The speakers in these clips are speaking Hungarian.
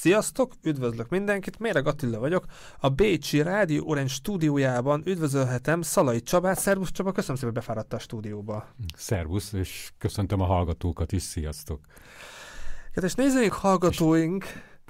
Sziasztok, üdvözlök mindenkit, Méreg Attila vagyok. A Bécsi Rádió Orange stúdiójában üdvözölhetem Szalai Csabát. Szervusz Csaba, köszönöm szépen, hogy befáradt a stúdióba. Szervusz, és köszöntöm a hallgatókat is, sziasztok. Kedves nézőink, hallgatóink,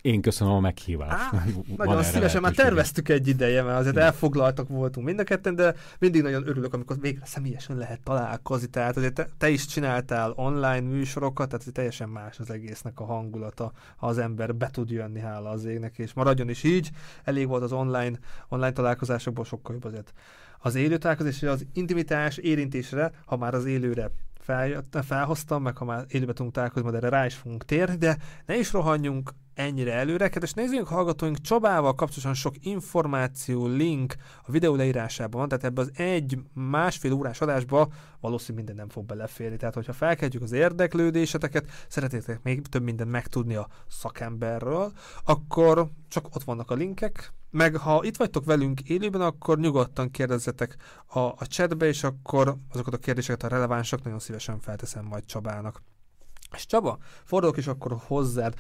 én köszönöm a meghívást. Á, nagyon szívesen, már terveztük egy ideje, mert azért elfoglaltak voltunk mind a ketten, de mindig nagyon örülök, amikor végre személyesen lehet találkozni. Tehát azért te, te is csináltál online műsorokat, tehát teljesen más az egésznek a hangulata, ha az ember be tud jönni, hála az égnek, és maradjon is így. Elég volt az online, online találkozásokból sokkal jobb azért az élő találkozás, és az intimitás érintésre, ha már az élőre fel, felhoztam, meg ha már élőbe tudunk találkozni, de erre rá is fogunk térni, de ne is rohanjunk ennyire előre. Kedves nézőink, hallgatóink, Csabával kapcsolatosan sok információ, link a videó leírásában van, tehát ebbe az egy másfél órás adásba valószínűleg minden nem fog beleférni. Tehát, hogyha felkeltjük az érdeklődéseteket, szeretnétek még több mindent megtudni a szakemberről, akkor csak ott vannak a linkek, meg ha itt vagytok velünk élőben, akkor nyugodtan kérdezzetek a, a chatbe, és akkor azokat a kérdéseket a relevánsak nagyon szívesen felteszem majd Csabának. És Csaba, fordulok is akkor hozzád.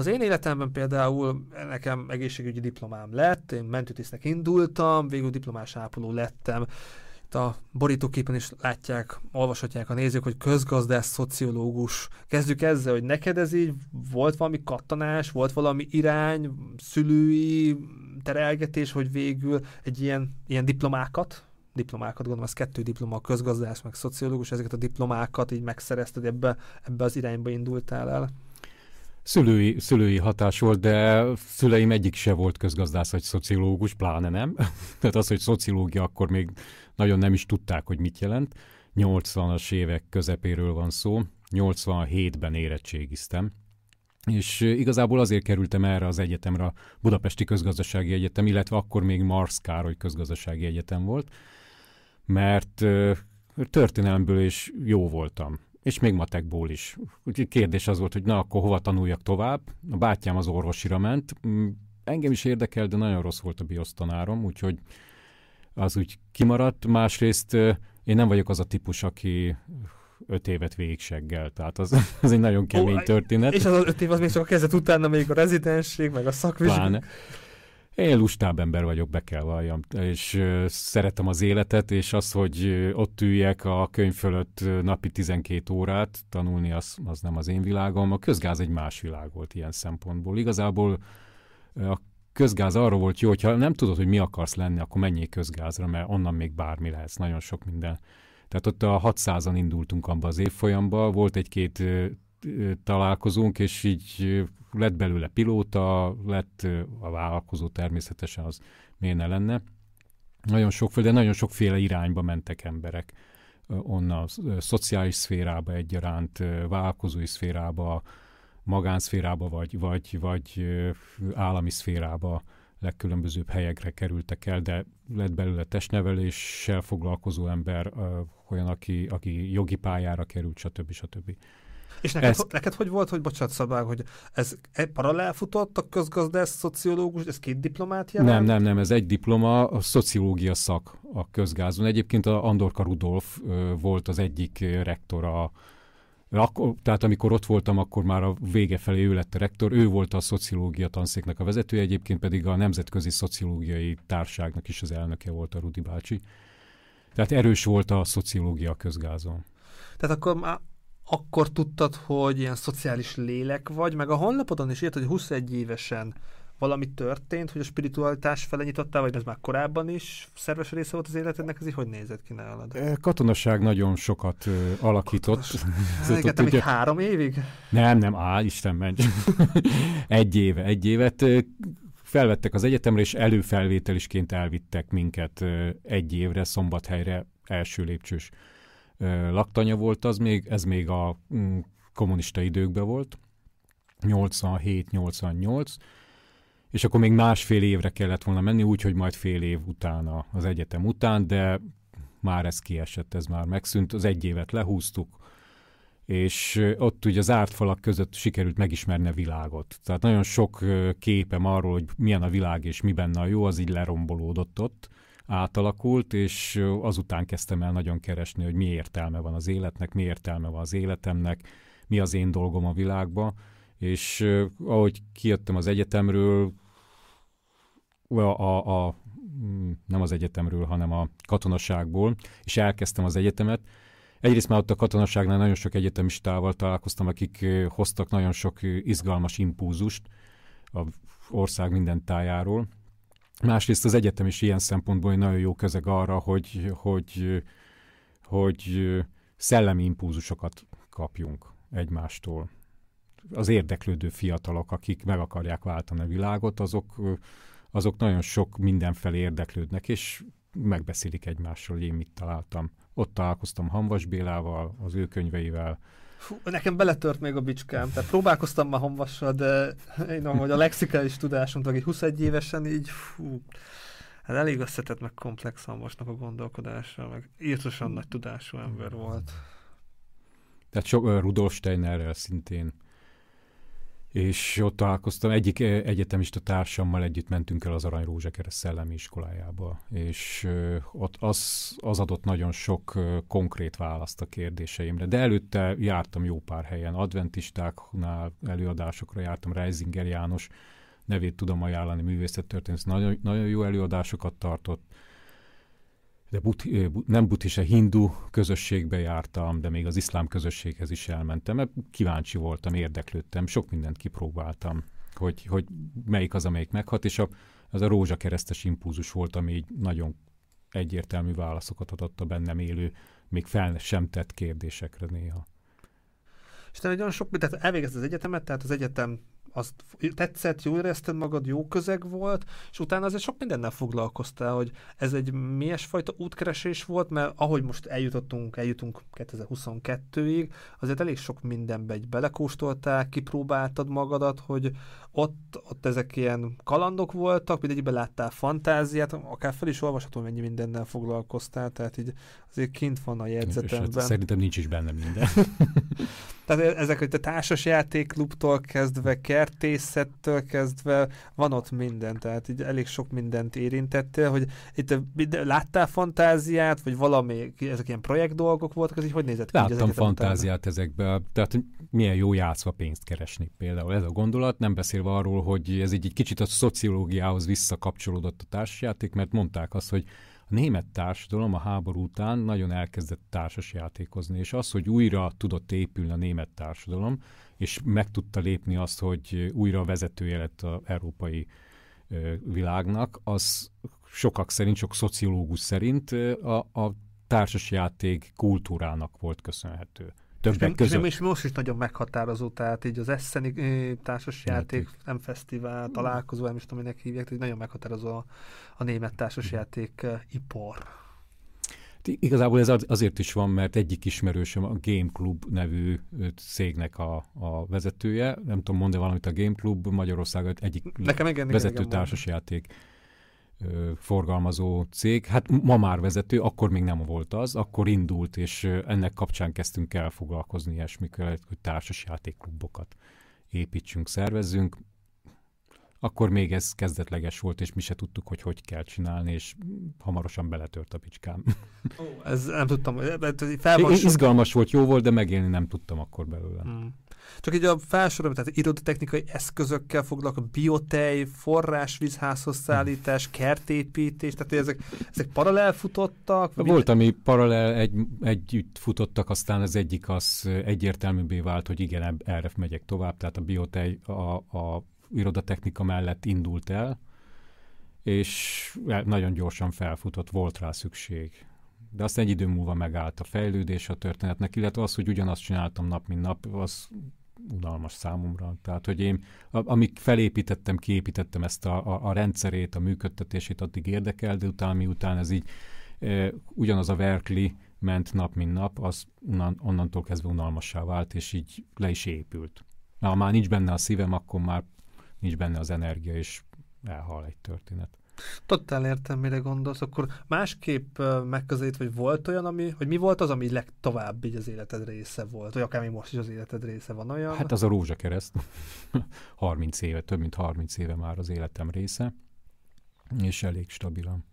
Az én életemben például nekem egészségügyi diplomám lett, én mentőtisztnek indultam, végül diplomás ápoló lettem. Itt a borítóképen is látják, olvashatják a nézők, hogy közgazdász, szociológus. Kezdjük ezzel, hogy neked ez így volt valami kattanás, volt valami irány, szülői terelgetés, hogy végül egy ilyen, ilyen diplomákat, diplomákat, gondolom, az kettő diploma, közgazdász, meg szociológus, ezeket a diplomákat így megszerezted, ebbe, ebbe az irányba indultál el? Szülői, szülői hatás volt, de szüleim egyik se volt közgazdász vagy szociológus, pláne nem. Tehát az, hogy szociológia, akkor még nagyon nem is tudták, hogy mit jelent. 80-as évek közepéről van szó. 87-ben érettségiztem. És igazából azért kerültem erre az egyetemre, a Budapesti Közgazdasági Egyetem, illetve akkor még Mars Károly Közgazdasági Egyetem volt, mert történelemből is jó voltam és még matekból is. Úgyhogy kérdés az volt, hogy na, akkor hova tanuljak tovább. A bátyám az orvosira ment. Mm, engem is érdekel, de nagyon rossz volt a biosztanárom, úgyhogy az úgy kimaradt. Másrészt én nem vagyok az a típus, aki öt évet végigseggel, tehát az, az egy nagyon kemény Ó, történet. És az az öt év az még csak a kezdet utána még a rezidensség, meg a szakvizsgálat. Én lustább ember vagyok, be kell valljam, és uh, szeretem az életet, és az, hogy ott üljek a könyv fölött napi 12 órát tanulni, az, az nem az én világom. A közgáz egy más világ volt ilyen szempontból. Igazából a közgáz arra volt jó, hogyha nem tudod, hogy mi akarsz lenni, akkor menjél közgázra, mert onnan még bármi lehetsz, nagyon sok minden. Tehát ott a 600-an indultunk abba az évfolyamba, volt egy-két találkozunk, és így lett belőle pilóta, lett a vállalkozó természetesen, az miért ne lenne. Nagyon sok, de nagyon sokféle irányba mentek emberek onnan szociális szférába egyaránt, vállalkozói szférába, magánszférába, vagy, vagy, vagy állami szférába legkülönbözőbb helyekre kerültek el, de lett belőle testneveléssel foglalkozó ember, olyan, aki, aki jogi pályára került, stb. stb. És neked, ez... neked hogy volt, hogy bocsánat szabály, hogy ez paralel futott a közgazdász, szociológus, ez két diplomát jelent? Nem, nem, nem, ez egy diploma, a szociológia szak a közgázon. Egyébként a Andorka Rudolf volt az egyik rektora akkor, tehát amikor ott voltam, akkor már a vége felé ő lett a rektor, ő volt a szociológia tanszéknek a vezetője, egyébként pedig a Nemzetközi Szociológiai Társágnak is az elnöke volt a Rudi bácsi. Tehát erős volt a szociológia közgázon. Tehát akkor már akkor tudtad, hogy ilyen szociális lélek vagy, meg a honlapodon is írt, hogy 21 évesen valami történt, hogy a spiritualitás fele nyitottál, vagy ez már korábban is szerves része volt az életednek, ez így hogy nézett ki nálad? Katonaság nagyon sokat uh, alakított. Katonaság. ugye... három évig? Nem, nem, áll, Isten menj. egy éve, egy évet. Felvettek az egyetemre, és előfelvételisként elvittek minket egy évre, szombathelyre, első lépcsős laktanya volt az még, ez még a mm, kommunista időkben volt, 87-88, és akkor még másfél évre kellett volna menni, úgyhogy majd fél év utána az egyetem után, de már ez kiesett, ez már megszűnt, az egy évet lehúztuk, és ott ugye az árt falak között sikerült megismerni a világot. Tehát nagyon sok képem arról, hogy milyen a világ és mi benne a jó, az így lerombolódott ott, átalakult, és azután kezdtem el nagyon keresni, hogy mi értelme van az életnek, mi értelme van az életemnek, mi az én dolgom a világba, És ahogy kijöttem az egyetemről, a, a, a, nem az egyetemről, hanem a katonaságból, és elkezdtem az egyetemet, Egyrészt már ott a katonaságnál nagyon sok egyetemistával találkoztam, akik hoztak nagyon sok izgalmas impulzust a ország minden tájáról. Másrészt az egyetem is ilyen szempontból egy nagyon jó közeg arra, hogy, hogy, hogy szellemi impulzusokat kapjunk egymástól. Az érdeklődő fiatalok, akik meg akarják váltani a világot, azok, azok nagyon sok mindenfelé érdeklődnek, és megbeszélik egymással, hogy én mit találtam. Ott találkoztam Hanvas Bélával, az ő könyveivel. Fú, nekem beletört még a bicskám, tehát próbálkoztam már Hanvassal, de én ahogy a lexikális tudásom, aki 21 évesen így, fú, hát elég összetett meg komplex Hanvasnak a gondolkodása, meg írtosan nagy tudású ember volt. Tehát sok, Rudolf Steinerrel szintén és ott találkoztam, egyik egyetemista társammal együtt mentünk el az Arany Rózsakereszt szellemi iskolájába, és ott az, az adott nagyon sok konkrét választ a kérdéseimre, de előtte jártam jó pár helyen, adventistáknál előadásokra jártam, Reisinger János nevét tudom ajánlani, művészettörténész, nagyon, nagyon jó előadásokat tartott, de but, nem buddhista, hindu közösségbe jártam, de még az iszlám közösséghez is elmentem, mert kíváncsi voltam, érdeklődtem, sok mindent kipróbáltam, hogy, hogy melyik az, amelyik meghat, és a, az a rózsakeresztes impulzus volt, ami így nagyon egyértelmű válaszokat adott a bennem élő, még fel sem tett kérdésekre néha. És te nagyon sok, tehát elvégezted az egyetemet, tehát az egyetem azt tetszett, jól érezted magad, jó közeg volt, és utána azért sok mindennel foglalkoztál, hogy ez egy milyesfajta útkeresés volt, mert ahogy most eljutottunk, eljutunk 2022-ig, azért elég sok mindenbe egy belekóstoltál, kipróbáltad magadat, hogy ott, ott ezek ilyen kalandok voltak, mindegyikben láttál fantáziát, akár fel is olvasható, mennyi mindennel foglalkoztál, tehát így azért kint van a hát jegyzetemben. Szerintem nincs is benne minden. Tehát ezek, hogy a társasjátékklubtól kezdve, kertészettől kezdve, van ott minden, tehát így elég sok mindent érintettél, hogy itt láttál fantáziát, vagy valami, ezek ilyen projekt dolgok voltak, ez így hogy nézett ki? Láttam fantáziát ezekbe, tehát milyen jó játszva pénzt keresni például. Ez a gondolat, nem beszélve arról, hogy ez így egy kicsit a szociológiához visszakapcsolódott a társasjáték, mert mondták azt, hogy a német társadalom a háború után nagyon elkezdett társasjátékozni, és az, hogy újra tudott épülni a német társadalom, és meg tudta lépni azt, hogy újra vezetője lett az európai világnak, az sokak szerint, sok szociológus szerint a, a társasjáték kultúrának volt köszönhető. Többek között. És most is nagyon meghatározó, tehát így az Esseni társasjáték, nem fesztivál, találkozó, nem is tudom, minek hívják, tehát nagyon meghatározó a, a német társasjáték ipar. Igazából ez azért is van, mert egyik ismerősöm a Game Club nevű cégnek a, a vezetője. Nem tudom mondani valamit a Game Club Magyarország egyik Nekem igen, vezető igen, társasjáték forgalmazó cég. Hát ma már vezető, akkor még nem volt az, akkor indult, és ennek kapcsán kezdtünk el foglalkozni ilyesmikkel, hogy társasjátékklubokat építsünk, szervezzünk. Akkor még ez kezdetleges volt, és mi se tudtuk, hogy hogy kell csinálni, és hamarosan beletört a picskám. Ó, ez nem tudtam. Fel van Izgalmas volt, jó volt, de megélni nem tudtam akkor belőle. Hmm. Csak így a felsorolom, tehát irodotechnikai eszközökkel foglalkoznak, biotej, forrásvízházhoz szállítás, kertépítés, tehát ezek, ezek paralel futottak? Volt, ami paralel egy, együtt futottak, aztán az egyik az egyértelműbbé vált, hogy igen, erre megyek tovább, tehát a biotej a, a irodatechnika mellett indult el, és nagyon gyorsan felfutott, volt rá szükség. De aztán egy idő múlva megállt a fejlődés a történetnek, illetve az, hogy ugyanazt csináltam nap, mint nap, az unalmas számomra. Tehát, hogy én, amíg felépítettem, kiépítettem ezt a, a, a rendszerét, a működtetését, addig érdekel, de utána, miután ez így e, ugyanaz a verkli ment nap, mint nap, az onnan, onnantól kezdve unalmassá vált, és így le is épült. Ha már nincs benne a szívem, akkor már nincs benne az energia, és elhal egy történet. Totál értem, mire gondolsz. Akkor másképp megközelít, hogy volt olyan, ami, hogy mi volt az, ami legtovább így az életed része volt, vagy akár még most is az életed része van olyan? Hát az a rózsakereszt. 30 éve, több mint 30 éve már az életem része, és elég stabilan.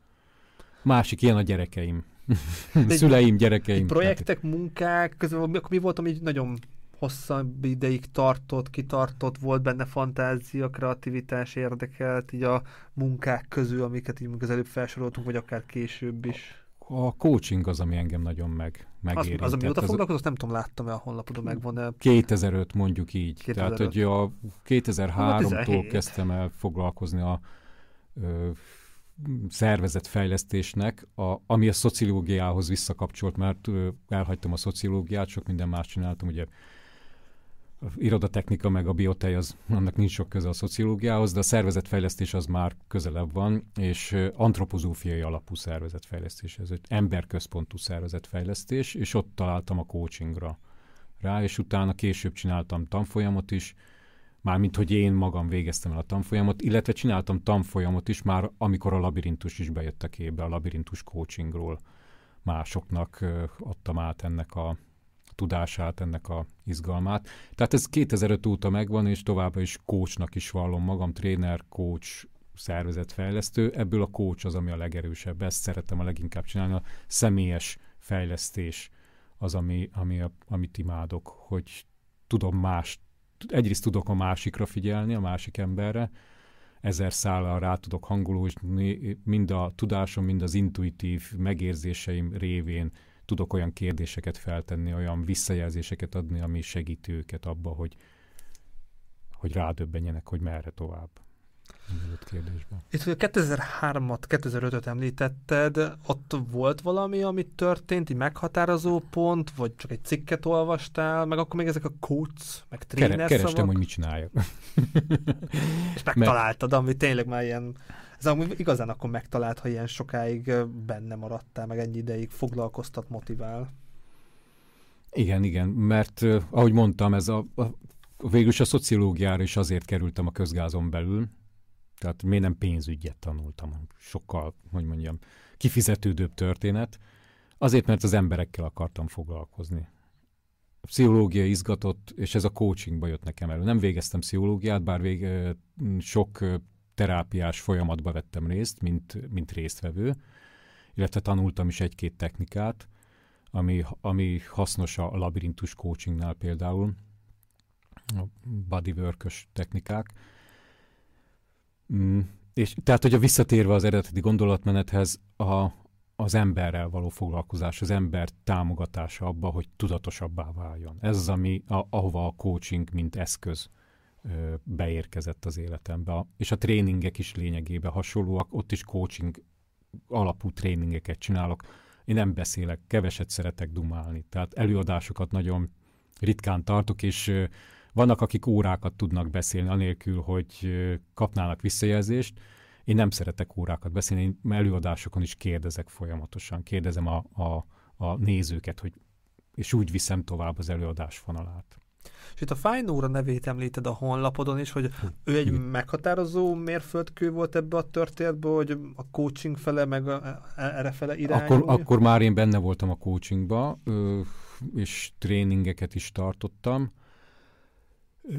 Másik ilyen a gyerekeim. Szüleim, gyerekeim. Projektek, munkák, közben akkor mi volt, ami nagyon hosszabb ideig tartott, kitartott, volt benne fantázia, kreativitás érdekelt, így a munkák közül, amiket így az előbb felsoroltunk, vagy akár később is? A coaching az, ami engem nagyon meg, megérintett. Az, az amióta foglalkozott, nem tudom, láttam-e a honlapodon, megvan-e? 2005 mondjuk így. 2005. Tehát, hogy a 2003-tól kezdtem el foglalkozni a ö, szervezetfejlesztésnek, a, ami a szociológiához visszakapcsolt, mert ö, elhagytam a szociológiát, sok minden más csináltam, ugye a irodatechnika meg a biotej, az, annak nincs sok köze a szociológiához, de a szervezetfejlesztés az már közelebb van, és antropozófiai alapú szervezetfejlesztés, ez egy emberközpontú szervezetfejlesztés, és ott találtam a coachingra rá, és utána később csináltam tanfolyamot is, mármint hogy én magam végeztem el a tanfolyamot, illetve csináltam tanfolyamot is már, amikor a labirintus is bejött a képbe, a labirintus coachingról. Másoknak adtam át ennek a tudását, ennek a izgalmát. Tehát ez 2005 óta megvan, és továbbra is coachnak is vallom magam, tréner, coach, szervezetfejlesztő. Ebből a coach az, ami a legerősebb. Ezt szeretem a leginkább csinálni. A személyes fejlesztés az, ami, ami amit imádok, hogy tudom más, egyrészt tudok a másikra figyelni, a másik emberre, ezer szállal rá tudok hangolózni, mind a tudásom, mind az intuitív megérzéseim révén tudok olyan kérdéseket feltenni, olyan visszajelzéseket adni, ami segíti őket abba, hogy, hogy rádöbbenjenek, hogy merre tovább. Kérdésben. Itt, a 2003-at, 2005-öt említetted, ott volt valami, ami történt, egy meghatározó pont, vagy csak egy cikket olvastál, meg akkor még ezek a coach, meg tréner Kerestem, szavak. hogy mit csináljak. És megtaláltad, ami tényleg már ilyen ez amúgy igazán akkor megtalált, ha ilyen sokáig benne maradtál, meg ennyi ideig foglalkoztat, motivál. Igen, igen, mert ahogy mondtam, ez a, a végülis a szociológiára is azért kerültem a közgázon belül, tehát miért nem pénzügyet tanultam, sokkal, hogy mondjam, kifizetődőbb történet, azért, mert az emberekkel akartam foglalkozni. A pszichológia izgatott, és ez a coachingba jött nekem elő. Nem végeztem pszichológiát, bár vég, sok terápiás folyamatba vettem részt, mint, mint résztvevő, illetve tanultam is egy-két technikát, ami, ami hasznos a labirintus coachingnál például, a bodywork technikák. Mm, és tehát, hogy a visszatérve az eredeti gondolatmenethez, a, az emberrel való foglalkozás, az ember támogatása abba, hogy tudatosabbá váljon. Ez az, ami, a, ahova a coaching, mint eszköz beérkezett az életembe. És a tréningek is lényegében hasonlóak, ott is coaching alapú tréningeket csinálok. Én nem beszélek, keveset szeretek dumálni, tehát előadásokat nagyon ritkán tartok, és vannak, akik órákat tudnak beszélni, anélkül, hogy kapnának visszajelzést. Én nem szeretek órákat beszélni, én előadásokon is kérdezek folyamatosan, kérdezem a, a, a nézőket, hogy, és úgy viszem tovább az előadás fonalát. És itt a Fájnóra nevét említed a honlapodon is, hogy ő egy meghatározó mérföldkő volt ebbe a történetbe, hogy a coaching fele, meg a, e, erre fele irányulja? Akkor, akkor már én benne voltam a coachingba, és tréningeket is tartottam.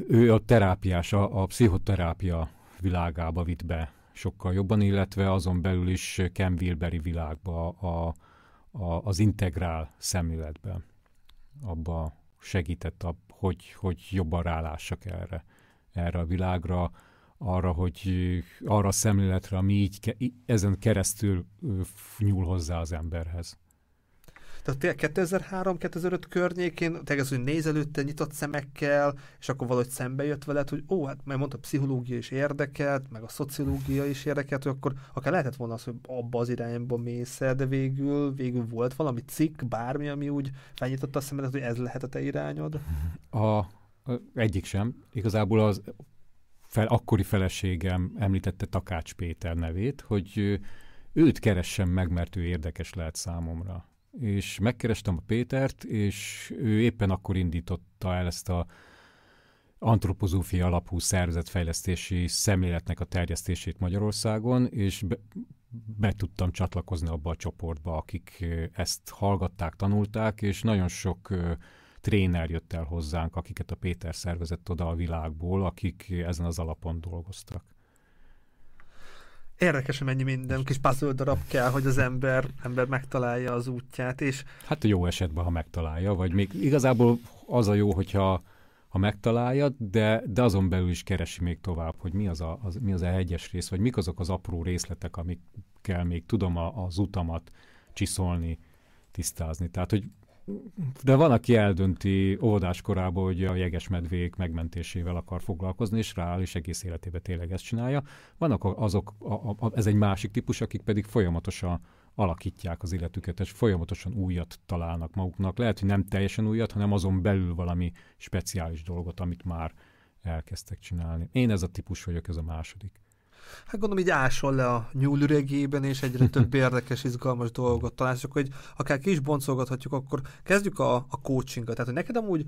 Ő a terápiás, a, a pszichoterápia világába vitt be sokkal jobban, illetve azon belül is Ken Wilberi világba, a, a, az integrál szemléletben. Abba segített, a, hogy, hogy jobban rálássak erre, erre a világra, arra, hogy arra a szemléletre, ami így ezen keresztül nyúl hozzá az emberhez. Tehát 2003-2005 környékén, az, hogy néz előtte nyitott szemekkel, és akkor valahogy szembe jött veled, hogy ó, hát mert mondta, a pszichológia is érdekelt, meg a szociológia is érdekelt, hogy akkor akár lehetett volna az, hogy abba az irányba mész de végül, végül volt valami cikk, bármi, ami úgy felnyitotta a szemedet, hogy ez lehet a te irányod? A egyik sem. Igazából az fel, akkori feleségem említette Takács Péter nevét, hogy őt keressem meg, mert ő érdekes lehet számomra és megkerestem a Pétert, és ő éppen akkor indította el ezt a antropozófia alapú szervezetfejlesztési szemléletnek a terjesztését Magyarországon, és be, be tudtam csatlakozni abba a csoportba, akik ezt hallgatták, tanulták, és nagyon sok tréner jött el hozzánk, akiket a Péter szervezett oda a világból, akik ezen az alapon dolgoztak. Érdekes, mennyi minden kis puzzle darab kell, hogy az ember, ember megtalálja az útját, és... Hát jó esetben, ha megtalálja, vagy még igazából az a jó, hogyha ha megtaláljad, de, de azon belül is keresi még tovább, hogy mi az, a, az, mi az a hegyes rész, vagy mik azok az apró részletek, amikkel még tudom a, az utamat csiszolni, tisztázni. Tehát, hogy de van, aki eldönti óvodás korában, hogy a jegesmedvék megmentésével akar foglalkozni, és rááll, és egész életében tényleg ezt csinálja. Vannak azok, a, a, ez egy másik típus, akik pedig folyamatosan alakítják az életüket, és folyamatosan újat találnak maguknak. Lehet, hogy nem teljesen újat, hanem azon belül valami speciális dolgot, amit már elkezdtek csinálni. Én ez a típus vagyok, ez a második. Hát gondolom így ásol le a nyúlüregében, és egyre több érdekes, izgalmas dolgot találsz, hogy akár ki is boncolgathatjuk, akkor kezdjük a, a coachingot. Tehát, hogy neked amúgy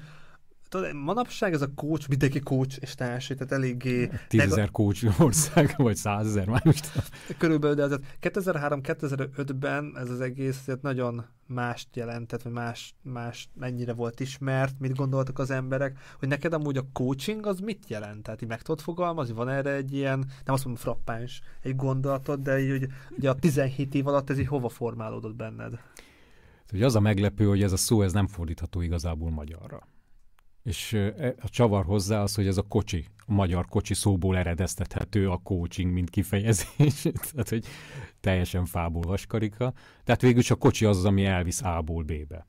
tudod, manapság ez a coach, mindenki coach és társai, tehát eléggé... Tízezer coach ország, vagy százezer, már most. Körülbelül, de azért 2003-2005-ben ez az egész azért nagyon mást jelentett, vagy más, más mennyire volt ismert, mit gondoltak az emberek, hogy neked amúgy a coaching az mit jelent? Tehát így meg tudod fogalmazni, van erre egy ilyen, nem azt mondom frappáns, egy gondolatod, de így, hogy ugye a 17 év alatt ez így hova formálódott benned? Ugye az a meglepő, hogy ez a szó ez nem fordítható igazából magyarra. És e, a csavar hozzá az, hogy ez a kocsi, a magyar kocsi szóból eredeztethető a coaching, mint kifejezés. Tehát, hogy teljesen fából vaskarika. Tehát végülis a kocsi az ami elvisz A-ból B-be.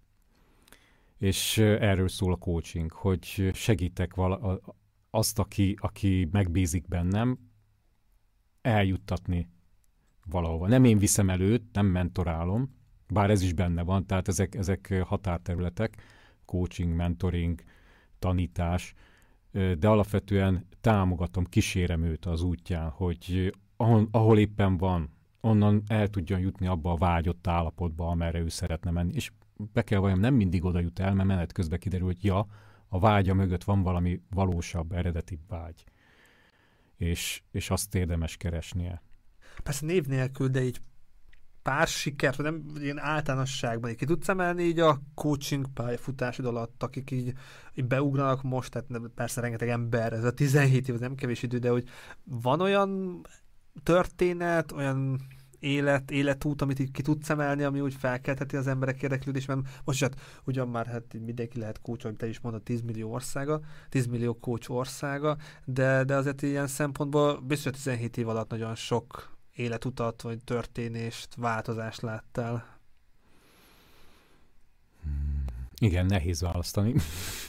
És erről szól a coaching, hogy segítek vala, azt, aki, aki megbízik bennem, eljuttatni valahova. Nem én viszem előtt, nem mentorálom, bár ez is benne van, tehát ezek, ezek határterületek, coaching, mentoring, tanítás, de alapvetően támogatom, kísérem őt az útján, hogy ahol, éppen van, onnan el tudjon jutni abba a vágyott állapotba, amerre ő szeretne menni. És be kell vajon nem mindig oda jut el, mert menet közben kiderül, hogy ja, a vágya mögött van valami valósabb, eredeti vágy. És, és azt érdemes keresnie. Persze név nélkül, de így pár sikert, vagy nem ilyen általánosságban, ki tudsz emelni így a coaching pályafutásod alatt, akik így, így beugranak most, tehát persze rengeteg ember, ez a 17 év, nem kevés idő, de hogy van olyan történet, olyan élet, életút, amit így ki tudsz emelni, ami úgy felkeltheti az emberek érdeklődést, mert most hát ugyan már hát mindenki lehet coach, amit te is mondod, 10 millió országa, 10 millió coach országa, de, de azért ilyen szempontból biztos 17 év alatt nagyon sok életutat, vagy történést, változást láttál? Igen, nehéz választani.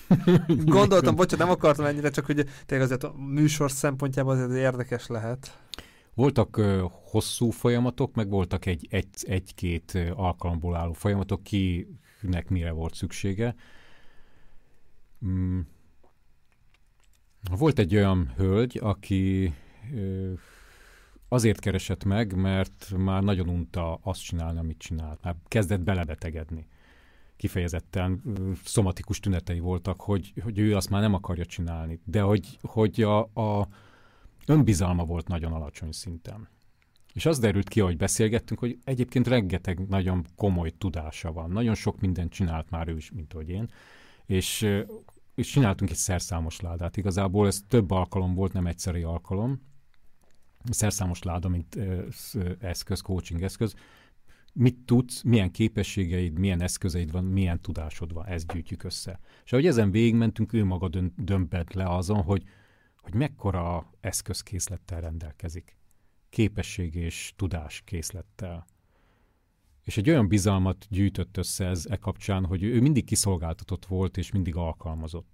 Gondoltam, bocsánat, nem akartam ennyire, csak hogy tényleg azért a műsor szempontjából azért érdekes lehet. Voltak uh, hosszú folyamatok, meg voltak egy, egy, egy-két alkalomból álló folyamatok, kinek mire volt szüksége. Mm. Volt egy olyan hölgy, aki uh, azért keresett meg, mert már nagyon unta azt csinálni, amit csinált. Már kezdett belebetegedni. Kifejezetten szomatikus tünetei voltak, hogy, hogy ő azt már nem akarja csinálni. De hogy, hogy a, a önbizalma volt nagyon alacsony szinten. És az derült ki, ahogy beszélgettünk, hogy egyébként rengeteg nagyon komoly tudása van. Nagyon sok mindent csinált már ő is, mint ahogy én. És, és csináltunk egy szerszámos ládát. Igazából ez több alkalom volt, nem egyszeri alkalom szerszámos láda, mint eszköz, coaching eszköz. Mit tudsz, milyen képességeid, milyen eszközeid van, milyen tudásod van, ezt gyűjtjük össze. És ahogy ezen végigmentünk, ő maga dön, dömpet le azon, hogy, hogy mekkora eszközkészlettel rendelkezik. Képesség és tudás készlettel. És egy olyan bizalmat gyűjtött össze ez e kapcsán, hogy ő mindig kiszolgáltatott volt, és mindig alkalmazott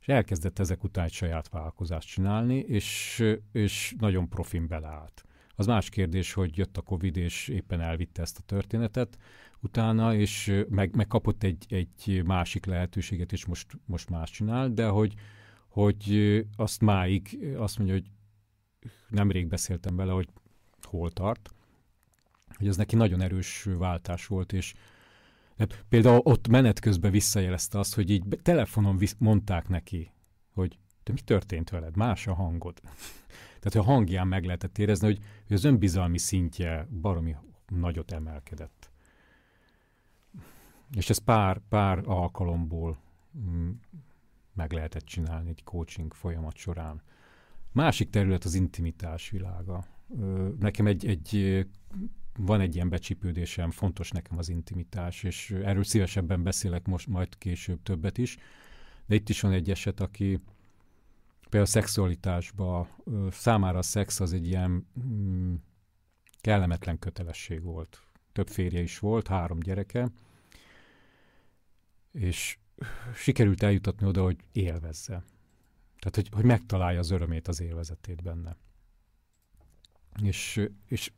és elkezdett ezek után egy saját vállalkozást csinálni, és, és nagyon profin beleállt. Az más kérdés, hogy jött a Covid, és éppen elvitte ezt a történetet utána, és meg, megkapott egy, egy másik lehetőséget, és most, most más csinál, de hogy, hogy azt máig azt mondja, hogy nemrég beszéltem vele, hogy hol tart, hogy ez neki nagyon erős váltás volt, és Hát például ott menet közben visszajelezte azt, hogy így telefonon visz, mondták neki, hogy te mi történt veled? Más a hangod. Tehát a hangján meg lehetett érezni, hogy, hogy az önbizalmi szintje baromi nagyot emelkedett. És ez pár, pár alkalomból mm, meg lehetett csinálni egy coaching folyamat során. Másik terület az intimitás világa. Nekem egy, egy van egy ilyen becsípődésem, fontos nekem az intimitás, és erről szívesebben beszélek most majd később többet is, De itt is van egy eset, aki például a szexualitásban számára a szex az egy ilyen mm, kellemetlen kötelesség volt. Több férje is volt, három gyereke, és sikerült eljutatni oda, hogy élvezze. Tehát, hogy, hogy megtalálja az örömét, az élvezetét benne. És, és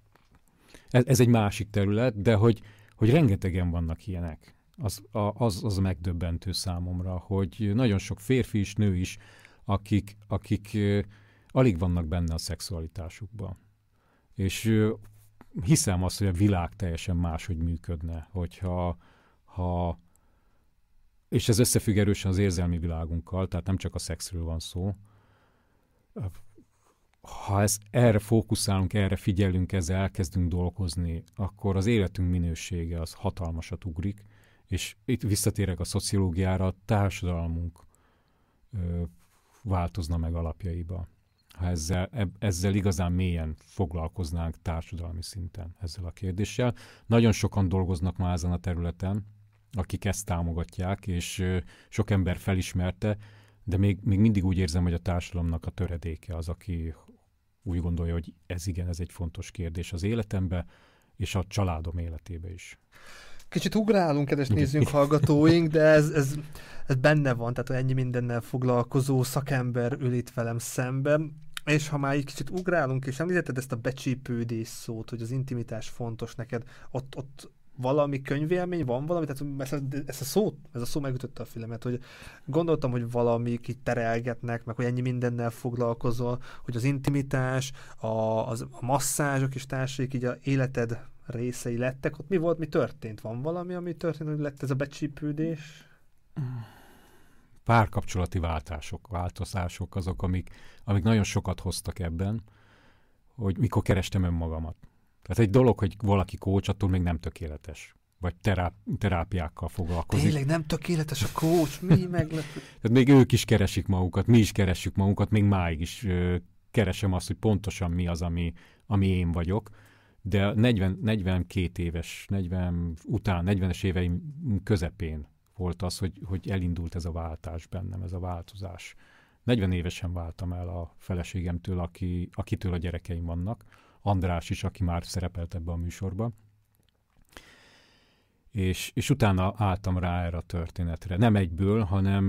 ez, ez egy másik terület, de hogy, hogy rengetegen vannak ilyenek. Az, az, az megdöbbentő számomra, hogy nagyon sok férfi is, nő is, akik, akik alig vannak benne a szexualitásukban. És hiszem azt, hogy a világ teljesen máshogy működne, hogyha ha, és ez összefügg erősen az érzelmi világunkkal, tehát nem csak a szexről van szó. Ha ezt, erre fókuszálunk, erre figyelünk, ezzel elkezdünk dolgozni, akkor az életünk minősége az hatalmasat ugrik, és itt visszatérek a szociológiára, a társadalmunk ö, változna meg alapjaiba. Ha ezzel, ezzel igazán mélyen foglalkoznánk társadalmi szinten ezzel a kérdéssel. Nagyon sokan dolgoznak már ezen a területen, akik ezt támogatják, és sok ember felismerte, de még, még mindig úgy érzem, hogy a társadalomnak a töredéke az, aki úgy gondolja, hogy ez igen, ez egy fontos kérdés az életembe, és a családom életébe is. Kicsit ugrálunk, kedves nézőink, hallgatóink, de ez, ez, ez benne van, tehát ennyi mindennel foglalkozó szakember ül itt velem szemben. És ha már egy kicsit ugrálunk, és említetted ezt a becsípődés szót, hogy az intimitás fontos neked, ott, ott valami könyvélmény, van valami, tehát ezt, a, ezt a szót, ez a szó megütötte a filmet, hogy gondoltam, hogy valami itt terelgetnek, meg hogy ennyi mindennel foglalkozol, hogy az intimitás, a, az, a masszázsok és társaik így a életed részei lettek, ott mi volt, mi történt? Van valami, ami történt, hogy lett ez a becsípődés? Párkapcsolati váltások, változások azok, amik, amik nagyon sokat hoztak ebben, hogy mikor kerestem önmagamat tehát egy dolog, hogy valaki kócs, attól még nem tökéletes. Vagy teráp, terápiákkal foglalkozik. Tényleg nem tökéletes a kócs, mi meglepő. Tehát még ők is keresik magukat, mi is keressük magunkat, még máig is ö, keresem azt, hogy pontosan mi az, ami, ami én vagyok. De 40, 42 éves, 40 után, 40-es éveim közepén volt az, hogy, hogy elindult ez a váltás bennem, ez a változás. 40 évesen váltam el a feleségemtől, aki, akitől a gyerekeim vannak András is, aki már szerepelt ebbe a műsorba. És, és utána álltam rá erre a történetre. Nem egyből, hanem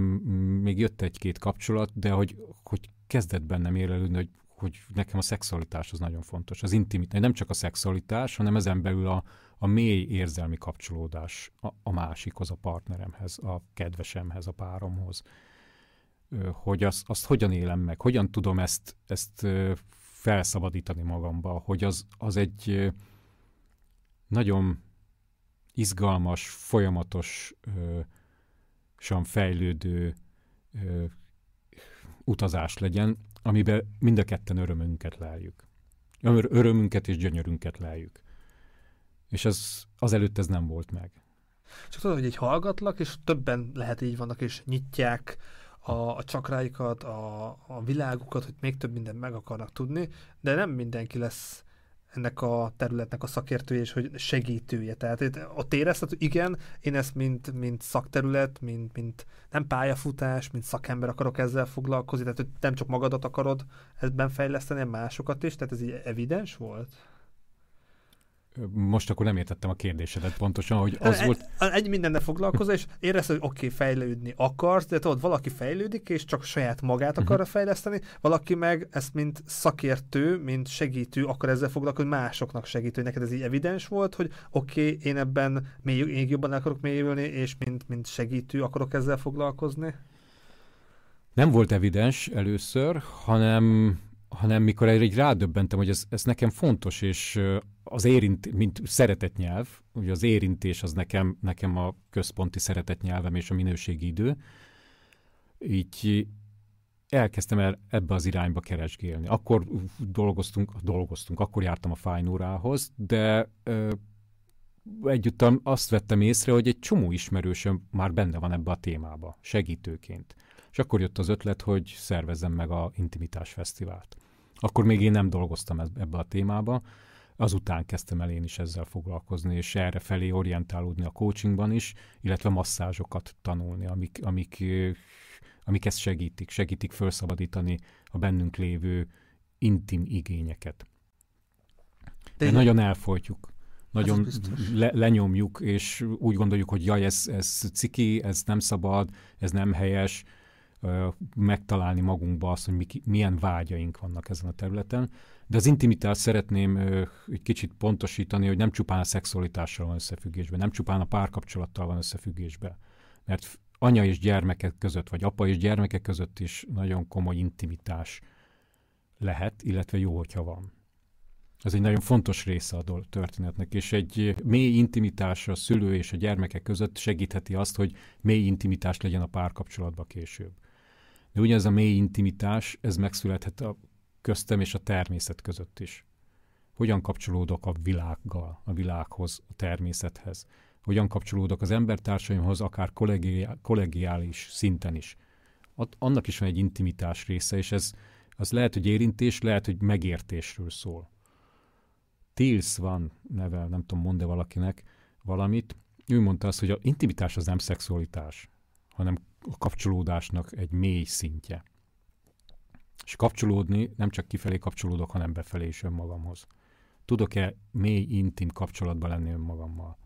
még jött egy-két kapcsolat, de hogy, hogy kezdett bennem érlelődni, hogy, hogy nekem a szexualitás az nagyon fontos. Az intimitás, nem csak a szexualitás, hanem ezen belül a, a mély érzelmi kapcsolódás a, a másikhoz, a partneremhez, a kedvesemhez, a páromhoz. Hogy azt, azt hogyan élem meg, hogyan tudom ezt, ezt felszabadítani magamba, hogy az, az egy nagyon izgalmas, folyamatosan fejlődő utazás legyen, amiben mind a ketten örömünket leljük. Örömünket és gyönyörünket leljük. És az, az előtt ez nem volt meg. Csak tudod, hogy egy hallgatlak, és többen lehet így vannak, és nyitják a, a csakráikat, a, a világukat, hogy még több mindent meg akarnak tudni, de nem mindenki lesz ennek a területnek a szakértője és hogy segítője. Tehát ott hogy igen, én ezt mint, mint szakterület, mint, mint nem pályafutás, mint szakember akarok ezzel foglalkozni, tehát hogy nem csak magadat akarod ebben fejleszteni, másokat is, tehát ez így evidens volt? Most akkor nem értettem a kérdésedet pontosan, hogy az egy, volt... Egy mindennel foglalkozol, és érezted, hogy oké, okay, fejlődni akarsz, de tudod, valaki fejlődik, és csak saját magát akarja uh-huh. fejleszteni, valaki meg ezt mint szakértő, mint segítő akar ezzel foglalkozni, másoknak segítő. Neked ez így evidens volt, hogy oké, okay, én ebben még, még jobban akarok mélyülni, és mint, mint segítő akarok ezzel foglalkozni? Nem volt evidens először, hanem hanem mikor erre így rádöbbentem, hogy ez, ez nekem fontos, és az érint, mint szeretetnyelv, ugye az érintés az nekem, nekem a központi szeretetnyelvem és a minőségi idő, így elkezdtem el ebbe az irányba keresgélni. Akkor dolgoztunk, dolgoztunk, akkor jártam a fájnórához, de ö, egyúttal azt vettem észre, hogy egy csomó ismerősöm már benne van ebbe a témába, segítőként. És akkor jött az ötlet, hogy szervezzem meg a Intimitás Fesztivált. Akkor még én nem dolgoztam ebbe a témába, azután kezdtem el én is ezzel foglalkozni, és erre felé orientálódni a coachingban is, illetve masszázsokat tanulni, amik, amik amik ezt segítik, segítik felszabadítani a bennünk lévő intim igényeket. De, De nagyon elfolytjuk nagyon le, lenyomjuk, és úgy gondoljuk, hogy jaj, ez, ez ciki, ez nem szabad, ez nem helyes, megtalálni magunkba azt, hogy mi, milyen vágyaink vannak ezen a területen. De az intimitást szeretném egy kicsit pontosítani, hogy nem csupán a szexualitással van összefüggésben, nem csupán a párkapcsolattal van összefüggésben. Mert anya és gyermekek között, vagy apa és gyermekek között is nagyon komoly intimitás lehet, illetve jó, hogyha van. Ez egy nagyon fontos része a történetnek, és egy mély intimitás a szülő és a gyermekek között segítheti azt, hogy mély intimitás legyen a párkapcsolatban később. De ugyanez a mély intimitás, ez megszülethet a köztem és a természet között is. Hogyan kapcsolódok a világgal, a világhoz, a természethez? Hogyan kapcsolódok az embertársaimhoz, akár kollegiális szinten is? Ott, annak is van egy intimitás része, és ez az lehet, hogy érintés, lehet, hogy megértésről szól. Tills van neve, nem tudom, mond-e valakinek valamit. Ő mondta azt, hogy a intimitás az nem szexualitás, hanem a kapcsolódásnak egy mély szintje. És kapcsolódni, nem csak kifelé kapcsolódok, hanem befelé is önmagamhoz. Tudok-e mély, intim kapcsolatban lenni önmagammal?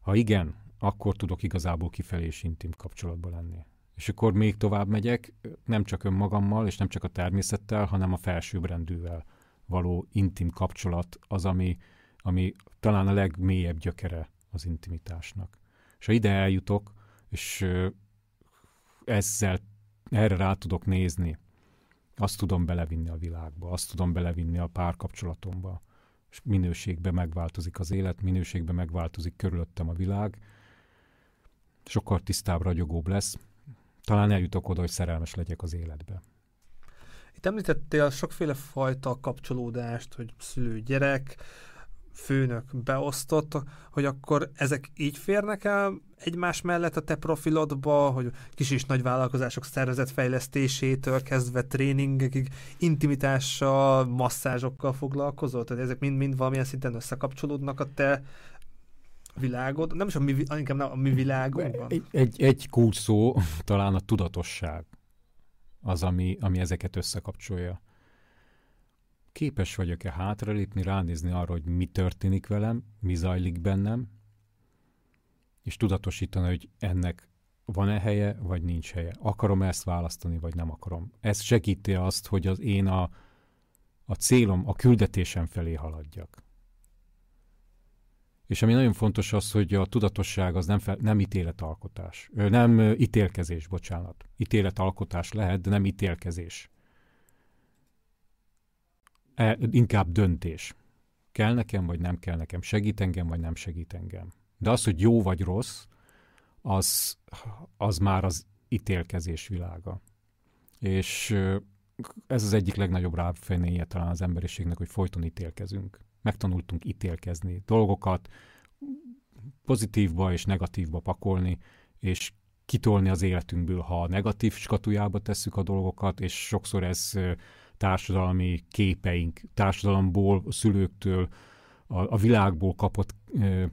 Ha igen, akkor tudok igazából kifelé is intim kapcsolatban lenni. És akkor még tovább megyek, nem csak önmagammal, és nem csak a természettel, hanem a felsőbbrendűvel való intim kapcsolat az, ami, ami talán a legmélyebb gyökere az intimitásnak. És ha ide eljutok, és ezzel erre rá tudok nézni, azt tudom belevinni a világba, azt tudom belevinni a párkapcsolatomba, és minőségbe megváltozik az élet, minőségbe megváltozik körülöttem a világ, sokkal tisztább, ragyogóbb lesz, talán eljutok oda, hogy szerelmes legyek az életbe. Itt említettél sokféle fajta kapcsolódást, hogy szülő-gyerek, főnök beosztott, hogy akkor ezek így férnek el egymás mellett a te profilodba, hogy kis és nagy vállalkozások szervezetfejlesztésétől kezdve tréningekig intimitással, masszázsokkal foglalkozol? Tehát ezek mind-mind valamilyen szinten összekapcsolódnak a te világod, nem is a mi, inkább nem a mi világunkban. Egy, egy, egy kulcs szó talán a tudatosság az, ami, ami ezeket összekapcsolja. Képes vagyok-e hátralépni, ránézni arra, hogy mi történik velem, mi zajlik bennem, és tudatosítani, hogy ennek van-e helye, vagy nincs helye. Akarom ezt választani, vagy nem akarom. Ez segíti azt, hogy az én a, a célom, a küldetésem felé haladjak. És ami nagyon fontos az, hogy a tudatosság az nem, fel, nem ítéletalkotás. Nem ítélkezés, bocsánat. Ítéletalkotás lehet, de nem ítélkezés. E, inkább döntés. Kell nekem, vagy nem kell nekem. Segít engem, vagy nem segít engem. De az, hogy jó vagy rossz, az, az már az ítélkezés világa. És ez az egyik legnagyobb ráfenéje talán az emberiségnek, hogy folyton ítélkezünk megtanultunk ítélkezni dolgokat, pozitívba és negatívba pakolni, és kitolni az életünkből, ha a negatív skatujába tesszük a dolgokat, és sokszor ez társadalmi képeink, társadalomból, a szülőktől, a, a világból kapott ö,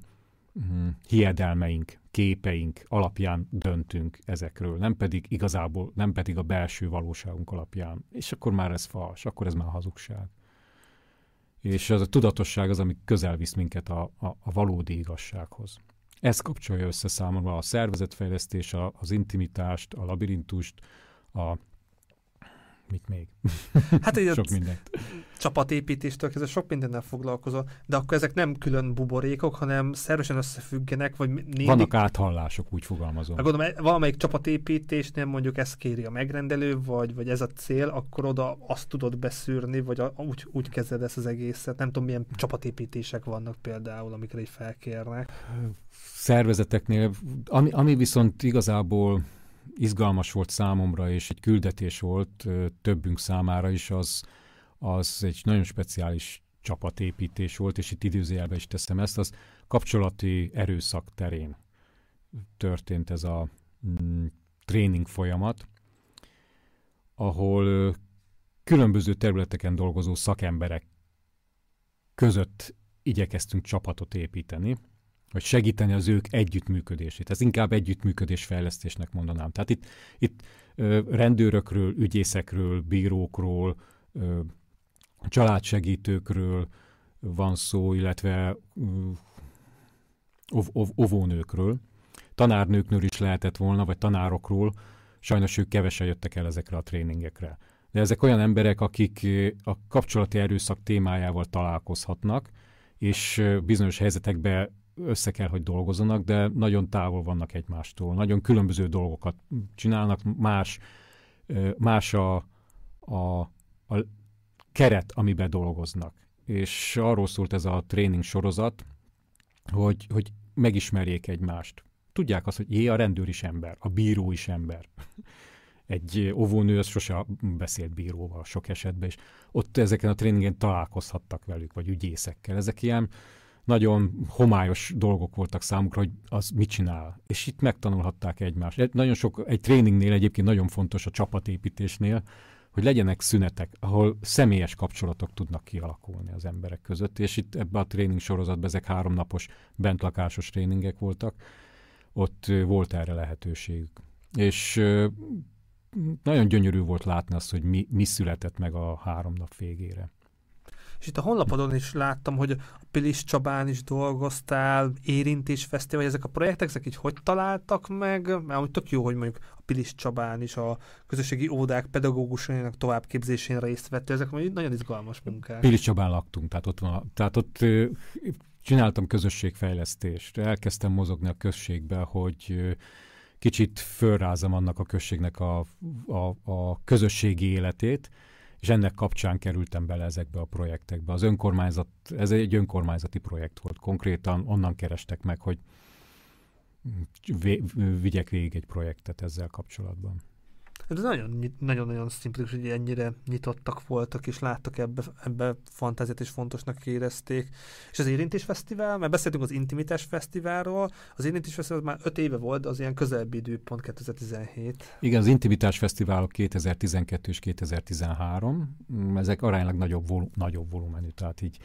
hm, hiedelmeink, képeink alapján döntünk ezekről, nem pedig igazából, nem pedig a belső valóságunk alapján. És akkor már ez fals, akkor ez már hazugság és az a tudatosság az, ami közel visz minket a, a, a valódi igazsághoz. Ez kapcsolja össze számomra a szervezetfejlesztés, a, az intimitást, a labirintust, a mit még? Hát egy sok mindent. Csapatépítéstől kezdve sok mindennel foglalkozol, de akkor ezek nem külön buborékok, hanem szervesen összefüggenek, vagy mindig... Vannak áthallások, úgy fogalmazom. Hát gondolom, valamelyik csapatépítésnél mondjuk ezt kéri a megrendelő, vagy, vagy ez a cél, akkor oda azt tudod beszűrni, vagy a, úgy, úgy kezded ezt az egészet. Nem tudom, milyen csapatépítések vannak például, amikre így felkérnek. Szervezeteknél, ami, ami viszont igazából izgalmas volt számomra, és egy küldetés volt többünk számára is, az, az egy nagyon speciális csapatépítés volt, és itt időzőjelben is teszem ezt, az kapcsolati erőszak terén történt ez a mm, tréning folyamat, ahol különböző területeken dolgozó szakemberek között igyekeztünk csapatot építeni, vagy segíteni az ők együttműködését. Ez inkább együttműködés fejlesztésnek mondanám. Tehát itt, itt rendőrökről, ügyészekről, bírókról, családsegítőkről van szó, illetve ov, ov, ovónőkről. Tanárnőknől is lehetett volna, vagy tanárokról, sajnos ők kevesen jöttek el ezekre a tréningekre. De ezek olyan emberek, akik a kapcsolati erőszak témájával találkozhatnak, és bizonyos helyzetekben össze kell, hogy dolgozzanak, de nagyon távol vannak egymástól. Nagyon különböző dolgokat csinálnak, más, más a, a, a keret, amiben dolgoznak. És arról szólt ez a tréning sorozat, hogy, hogy megismerjék egymást. Tudják azt, hogy jé, a rendőr is ember, a bíró is ember. Egy óvónő az sose beszélt bíróval sok esetben, és ott ezeken a tréningen találkozhattak velük, vagy ügyészekkel. Ezek ilyen nagyon homályos dolgok voltak számukra, hogy az mit csinál. És itt megtanulhatták egymást. Nagyon sok, egy tréningnél egyébként nagyon fontos a csapatépítésnél, hogy legyenek szünetek, ahol személyes kapcsolatok tudnak kialakulni az emberek között, és itt ebbe a tréning sorozatban ezek háromnapos bentlakásos tréningek voltak, ott volt erre lehetőségük. És nagyon gyönyörű volt látni azt, hogy mi, mi született meg a három nap végére. És itt a honlapodon is láttam, hogy a Pilis Csabán is dolgoztál, Érintés Fesztivál, ezek a projektek, ezek így hogy találtak meg? Mert amúgy tök jó, hogy mondjuk a Pilis Csabán is a közösségi ódák pedagógusainak továbbképzésén részt vett, ezek mondjuk nagyon izgalmas munkák. Pilis Csabán laktunk, tehát ott, van, tehát ott csináltam közösségfejlesztést, elkezdtem mozogni a községbe, hogy kicsit fölrázom annak a községnek a, a, a közösségi életét, és ennek kapcsán kerültem bele ezekbe a projektekbe. Az önkormányzat, ez egy önkormányzati projekt volt, konkrétan onnan kerestek meg, hogy vigyek végig egy projektet ezzel kapcsolatban. Ez nagyon-nagyon szimplikus, hogy ennyire nyitottak voltak, és láttak ebbe, ebbe fantáziát, és fontosnak érezték. És az Érintés Fesztivál, mert beszéltünk az Intimitás Fesztiválról, az Érintés Fesztivál már öt éve volt, az ilyen közelebbi időpont 2017. Igen, az Intimitás Fesztiválok 2012 és 2013, ezek aránylag nagyobb, vol- nagyobb volumenű, tehát így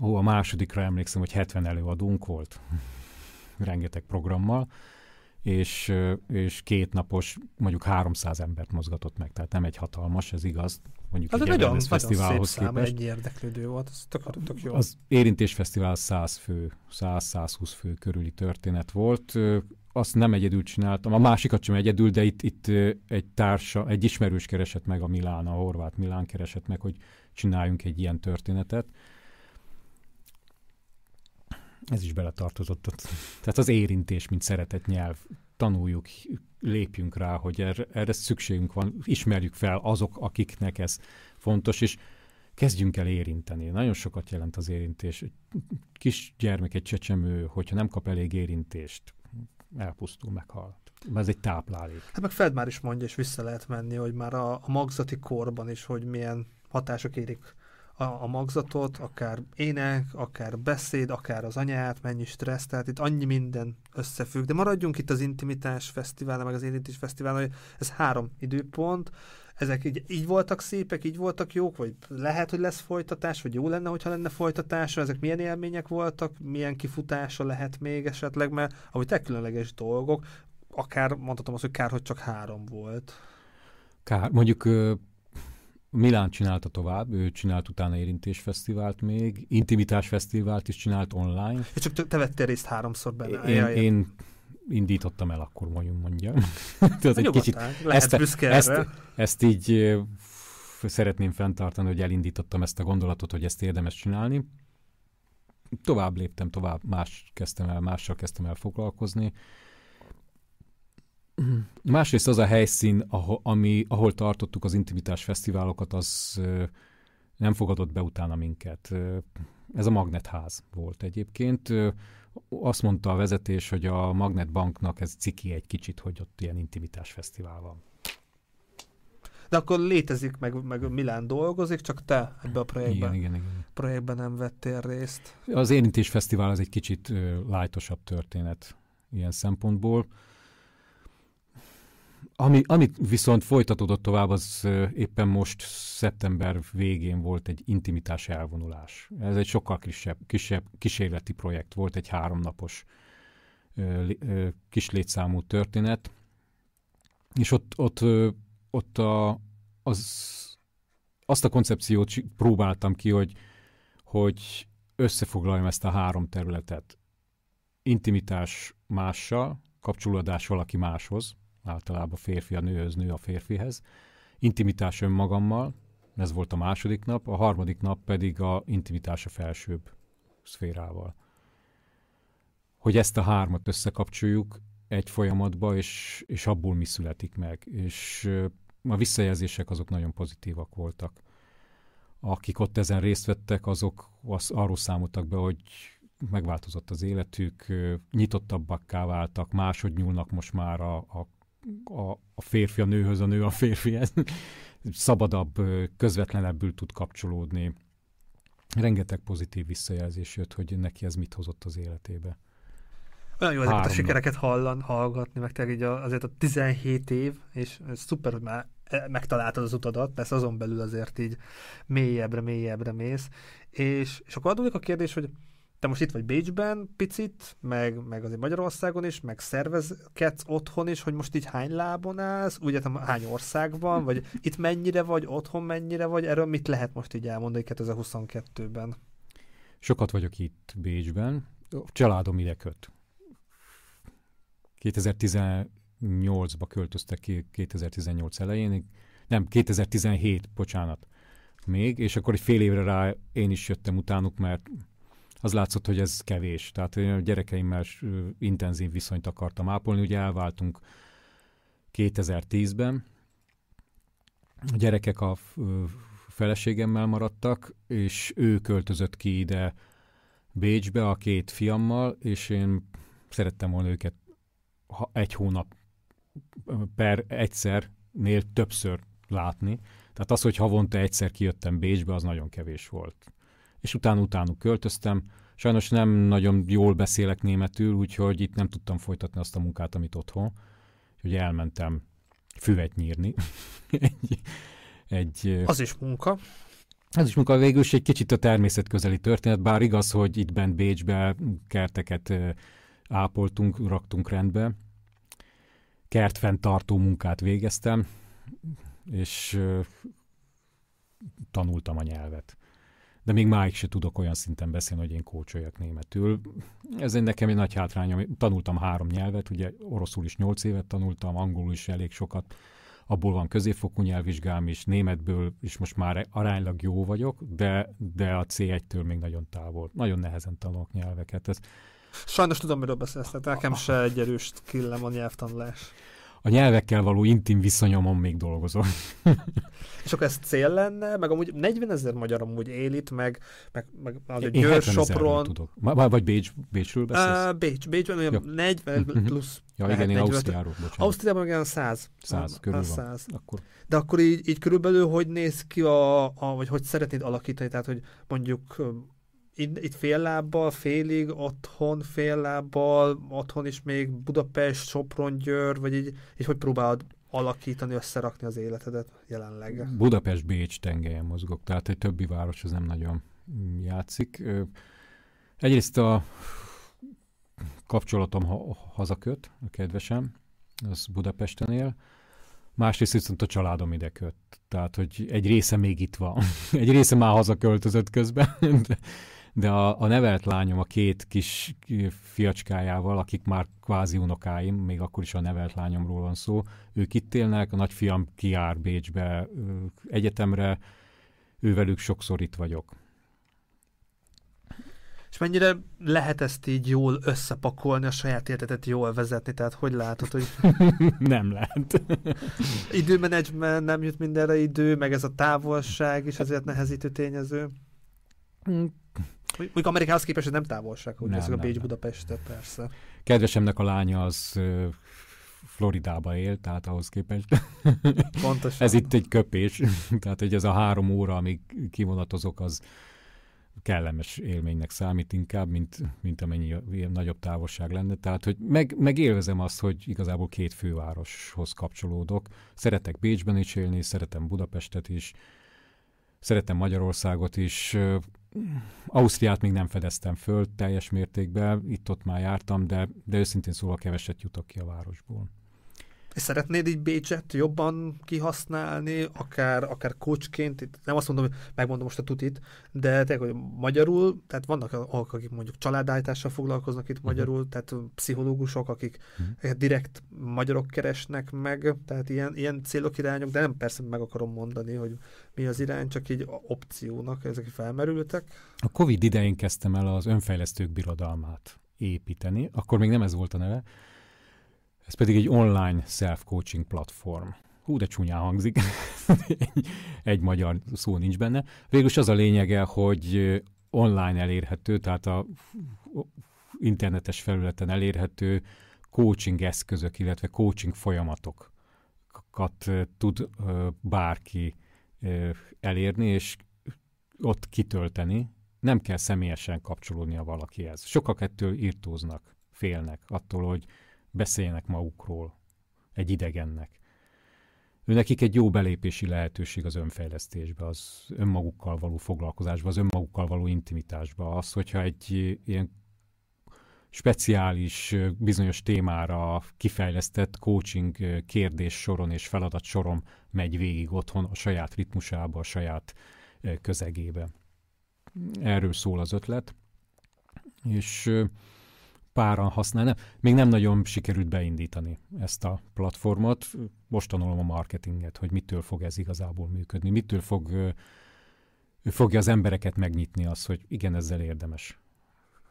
ó, a másodikra emlékszem, hogy 70 előadónk volt, rengeteg programmal, és, és két napos, mondjuk 300 embert mozgatott meg, tehát nem egy hatalmas, ez igaz, mondjuk hát egy nagyon, nagyon fesztiválhoz szép szám, egy érdeklődő volt, ez tök, tök jó. Az Érintés Fesztivál 100 fő, 100-120 fő körüli történet volt, azt nem egyedül csináltam, a másikat sem egyedül, de itt, itt egy társa, egy ismerős keresett meg a Milán, a horvát Milán keresett meg, hogy csináljunk egy ilyen történetet ez is beletartozott. Tehát az érintés, mint szeretett nyelv. Tanuljuk, lépjünk rá, hogy erre, erre szükségünk van, ismerjük fel azok, akiknek ez fontos, és kezdjünk el érinteni. Nagyon sokat jelent az érintés. Kis gyermek, egy csecsemő, hogyha nem kap elég érintést, elpusztul, meghal. Ez egy táplálék. Hát meg Fed már is mondja, és vissza lehet menni, hogy már a, a magzati korban is, hogy milyen hatások érik a, a magzatot, akár ének, akár beszéd, akár az anyát, mennyi stressz, tehát itt annyi minden összefügg. De maradjunk itt az Intimitás Fesztivál, meg az Érintés Fesztivál, hogy ez három időpont, ezek így, így voltak szépek, így voltak jók, vagy lehet, hogy lesz folytatás, vagy jó lenne, hogyha lenne folytatása, ezek milyen élmények voltak, milyen kifutása lehet még esetleg, mert ahogy te különleges dolgok, akár mondhatom azt, hogy kár, hogy csak három volt. Kár, mondjuk Milán csinálta tovább, ő csinált utána érintésfesztivált még, intimitás fesztivált is csinált online. És csak te, vettél részt háromszor benne. Én, Jaj, én indítottam el, akkor mondjam, mondjam. Tehát egy kicsit, ezt, ezt, ezt így szeretném fenntartani, hogy elindítottam ezt a gondolatot, hogy ezt érdemes csinálni. Tovább léptem, tovább más kezdtem el, mással kezdtem el foglalkozni. Másrészt az a helyszín, ahol, ami, ahol tartottuk az intimitás fesztiválokat, az nem fogadott be utána minket. Ez a Magnetház volt egyébként. Azt mondta a vezetés, hogy a Magnetbanknak ez ciki egy kicsit, hogy ott ilyen intimitás fesztivál van. De akkor létezik, meg, meg Milán dolgozik, csak te ebbe a projektben, igen, igen, igen. projektben nem vettél részt. Az Érintés Fesztivál az egy kicsit lájtosabb történet ilyen szempontból ami, amit viszont folytatódott tovább, az éppen most szeptember végén volt egy intimitás elvonulás. Ez egy sokkal kisebb, kisebb kísérleti projekt volt, egy háromnapos kis létszámú történet, és ott, ott, ott a, az, azt a koncepciót próbáltam ki, hogy, hogy összefoglaljam ezt a három területet. Intimitás mással, kapcsolódás valaki máshoz, általában férfi a nőhöz, nő a férfihez, intimitás önmagammal, ez volt a második nap, a harmadik nap pedig a intimitás a felsőbb szférával. Hogy ezt a hármat összekapcsoljuk egy folyamatba, és, és abból mi születik meg. És a visszajelzések azok nagyon pozitívak voltak. Akik ott ezen részt vettek, azok az, arról számoltak be, hogy megváltozott az életük, nyitottabbakká váltak, máshogy nyúlnak most már a, a, a, a férfi a nőhöz, a nő a férfihez. Szabadabb, közvetlenebbül tud kapcsolódni. Rengeteg pozitív visszajelzés jött, hogy neki ez mit hozott az életébe. Olyan jó ezeket a sikereket hallan, hallgatni, meg tényleg így azért a 17 év, és ez szuper, hogy már e, megtaláltad az utadat, persze azon belül azért így mélyebbre, mélyebbre mész. És, és akkor adódik a kérdés, hogy te most itt vagy Bécsben picit, meg, meg azért Magyarországon is, meg szervezkedsz otthon is, hogy most így hány lábon állsz, értem, hány országban, vagy itt mennyire vagy, otthon mennyire vagy, erről mit lehet most így elmondani 2022-ben? Sokat vagyok itt Bécsben, családom ide köt. 2018-ba költöztek ki 2018 elején, nem, 2017, bocsánat, még, és akkor egy fél évre rá én is jöttem utánuk, mert az látszott, hogy ez kevés. Tehát a gyerekeimmel intenzív viszonyt akartam ápolni. Ugye elváltunk 2010-ben. A gyerekek a feleségemmel maradtak, és ő költözött ki ide Bécsbe a két fiammal, és én szerettem volna őket egy hónap per egyszernél többször látni. Tehát az, hogy havonta egyszer kijöttem Bécsbe, az nagyon kevés volt és utána utánuk költöztem. Sajnos nem nagyon jól beszélek németül, úgyhogy itt nem tudtam folytatni azt a munkát, amit otthon. Úgyhogy elmentem füvet nyírni. egy, egy, az is munka. Ez is munka végül is egy kicsit a természetközeli történet, bár igaz, hogy itt bent Bécsbe kerteket ápoltunk, raktunk rendbe. Kertfenntartó munkát végeztem, és tanultam a nyelvet de még máig se tudok olyan szinten beszélni, hogy én kócsoljak németül. Ez nekem egy nagy hátrányom. Tanultam három nyelvet, ugye oroszul is nyolc évet tanultam, angolul is elég sokat, abból van középfokú nyelvvizsgám is, németből is most már aránylag jó vagyok, de, de a C1-től még nagyon távol. Nagyon nehezen tanulok nyelveket. Ez... Sajnos tudom, miről beszélsz, tehát nekem se egy erős killem a nyelvtanulás a nyelvekkel való intim viszonyomon még dolgozom. És akkor ez cél lenne, meg amúgy 40 ezer magyar amúgy él itt, meg, meg, meg az Győr, Sopron. tudok. Vagy Bécs, Bécsről beszélsz? Uh, Bécs, Bécsben olyan ja. 40 mhm. plusz. Ja, igen, én Ausztriáról, bocsánat. Ausztriában meg olyan 100. 100, körül 100. Akkor. De akkor így, így körülbelül hogy néz ki, a, a, vagy hogy szeretnéd alakítani, tehát hogy mondjuk itt, itt fél lábbal, félig, otthon fél lábbal, otthon is még Budapest, Sopron, Győr, vagy így, így hogy próbálod alakítani, összerakni az életedet jelenleg? Budapest-Bécs tengelyen mozgok, tehát egy többi város az nem nagyon játszik. Egyrészt a kapcsolatom ha- hazaköt, a kedvesem, az Budapesten él, másrészt viszont a családom ide köt. Tehát, hogy egy része még itt van. egy része már hazaköltözött közben, de a, a nevelt lányom a két kis fiacskájával, akik már kvázi unokáim, még akkor is a nevelt lányomról van szó, ők itt élnek, a nagyfiam kiár Bécsbe egyetemre, ővelük sokszor itt vagyok. És mennyire lehet ezt így jól összepakolni, a saját életedet jól vezetni? Tehát hogy látod, hogy... nem lehet. Időmenedzsment, nem jut mindenre idő, meg ez a távolság is azért nehezítő tényező. Mondjuk Amerikához képest nem távolság, hogy ez a Bécs Budapestet, persze. Kedvesemnek a lánya az Floridába él, tehát ahhoz képest. Pontosan. ez itt egy köpés, tehát hogy ez a három óra, amíg kivonatozok, az kellemes élménynek számít inkább, mint, mint amennyi nagyobb távolság lenne. Tehát, hogy meg, megélvezem azt, hogy igazából két fővároshoz kapcsolódok. Szeretek Bécsben is élni, szeretem Budapestet is, szeretem Magyarországot is. Ausztriát még nem fedeztem föl teljes mértékben, itt-ott már jártam, de, de őszintén szóval keveset jutok ki a városból. És szeretnéd így Bécset jobban kihasználni, akár, akár coachként, itt nem azt mondom, megmondom most a tutit, de tényleg, hogy magyarul, tehát vannak akik mondjuk családállítással foglalkoznak itt uh-huh. magyarul, tehát pszichológusok, akik uh-huh. direkt magyarok keresnek meg, tehát ilyen, ilyen célok, irányok, de nem persze meg akarom mondani, hogy mi az irány, csak így opciónak ezek felmerültek. A Covid idején kezdtem el az önfejlesztők birodalmát építeni, akkor még nem ez volt a neve, ez pedig egy online self-coaching platform. Hú, de csúnyán hangzik. egy, egy magyar szó nincs benne. Végülis az a lényege, hogy online elérhető, tehát a internetes felületen elérhető coaching eszközök, illetve coaching folyamatokat tud bárki elérni, és ott kitölteni. Nem kell személyesen kapcsolódnia valakihez. Sokak ettől írtóznak, félnek attól, hogy beszéljenek magukról egy idegennek. Ő nekik egy jó belépési lehetőség az önfejlesztésbe, az önmagukkal való foglalkozásba, az önmagukkal való intimitásba. Az, hogyha egy ilyen speciális, bizonyos témára kifejlesztett coaching kérdés soron és feladat soron megy végig otthon a saját ritmusába, a saját közegébe. Erről szól az ötlet. És páran használni. Még nem nagyon sikerült beindítani ezt a platformot. Most tanulom a marketinget, hogy mitől fog ez igazából működni, mitől fog, fogja az embereket megnyitni az, hogy igen, ezzel érdemes.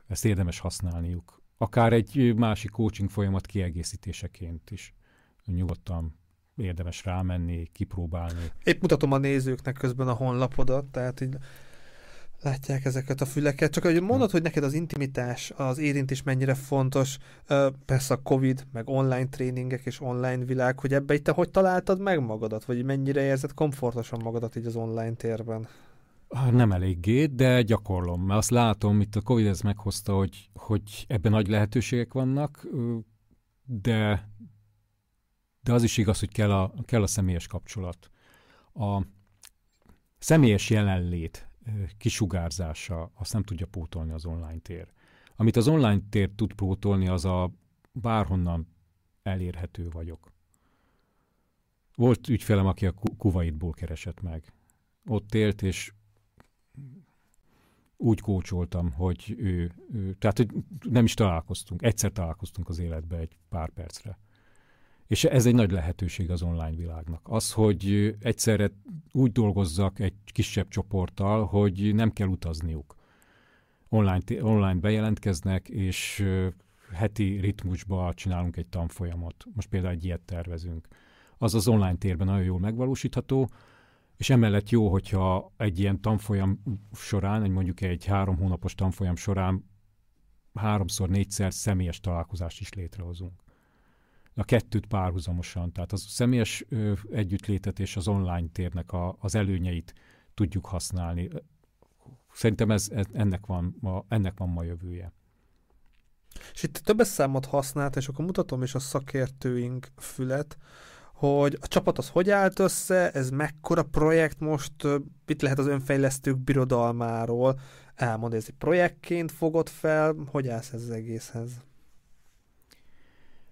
Ezt érdemes használniuk. Akár egy másik coaching folyamat kiegészítéseként is. Nyugodtan érdemes rámenni, kipróbálni. Épp mutatom a nézőknek közben a honlapodat, tehát így látják ezeket a füleket. Csak hogy mondod, hogy neked az intimitás, az érintés mennyire fontos, persze a Covid, meg online tréningek és online világ, hogy ebbe itt te hogy találtad meg magadat, vagy mennyire érzed komfortosan magadat így az online térben? Nem eléggé, de gyakorlom, mert azt látom, itt a Covid ez meghozta, hogy, hogy ebben nagy lehetőségek vannak, de, de az is igaz, hogy kell a, kell a személyes kapcsolat. A személyes jelenlét kisugárzása azt nem tudja pótolni az online tér. Amit az online tér tud pótolni, az a bárhonnan elérhető vagyok. Volt ügyfelem, aki a Kuwaitból keresett meg. Ott élt, és úgy kócsoltam, hogy ő, ő, tehát hogy nem is találkoztunk, egyszer találkoztunk az életbe egy pár percre. És ez egy nagy lehetőség az online világnak. Az, hogy egyszerre úgy dolgozzak egy kisebb csoporttal, hogy nem kell utazniuk. Online, online bejelentkeznek, és heti ritmusba csinálunk egy tanfolyamot. Most például egy ilyet tervezünk. Az az online térben nagyon jól megvalósítható, és emellett jó, hogyha egy ilyen tanfolyam során, egy mondjuk egy három hónapos tanfolyam során háromszor, négyszer személyes találkozást is létrehozunk a kettőt párhuzamosan, tehát az személyes együttlétet és az online térnek a, az előnyeit tudjuk használni. Szerintem ez, ez, ennek, van ma, ennek van ma jövője. És itt többes számot használt, és akkor mutatom is a szakértőink fület, hogy a csapat az hogy állt össze, ez mekkora projekt most, mit lehet az önfejlesztők birodalmáról elmondani, ez egy projektként fogod fel, hogy állsz ez az egészhez?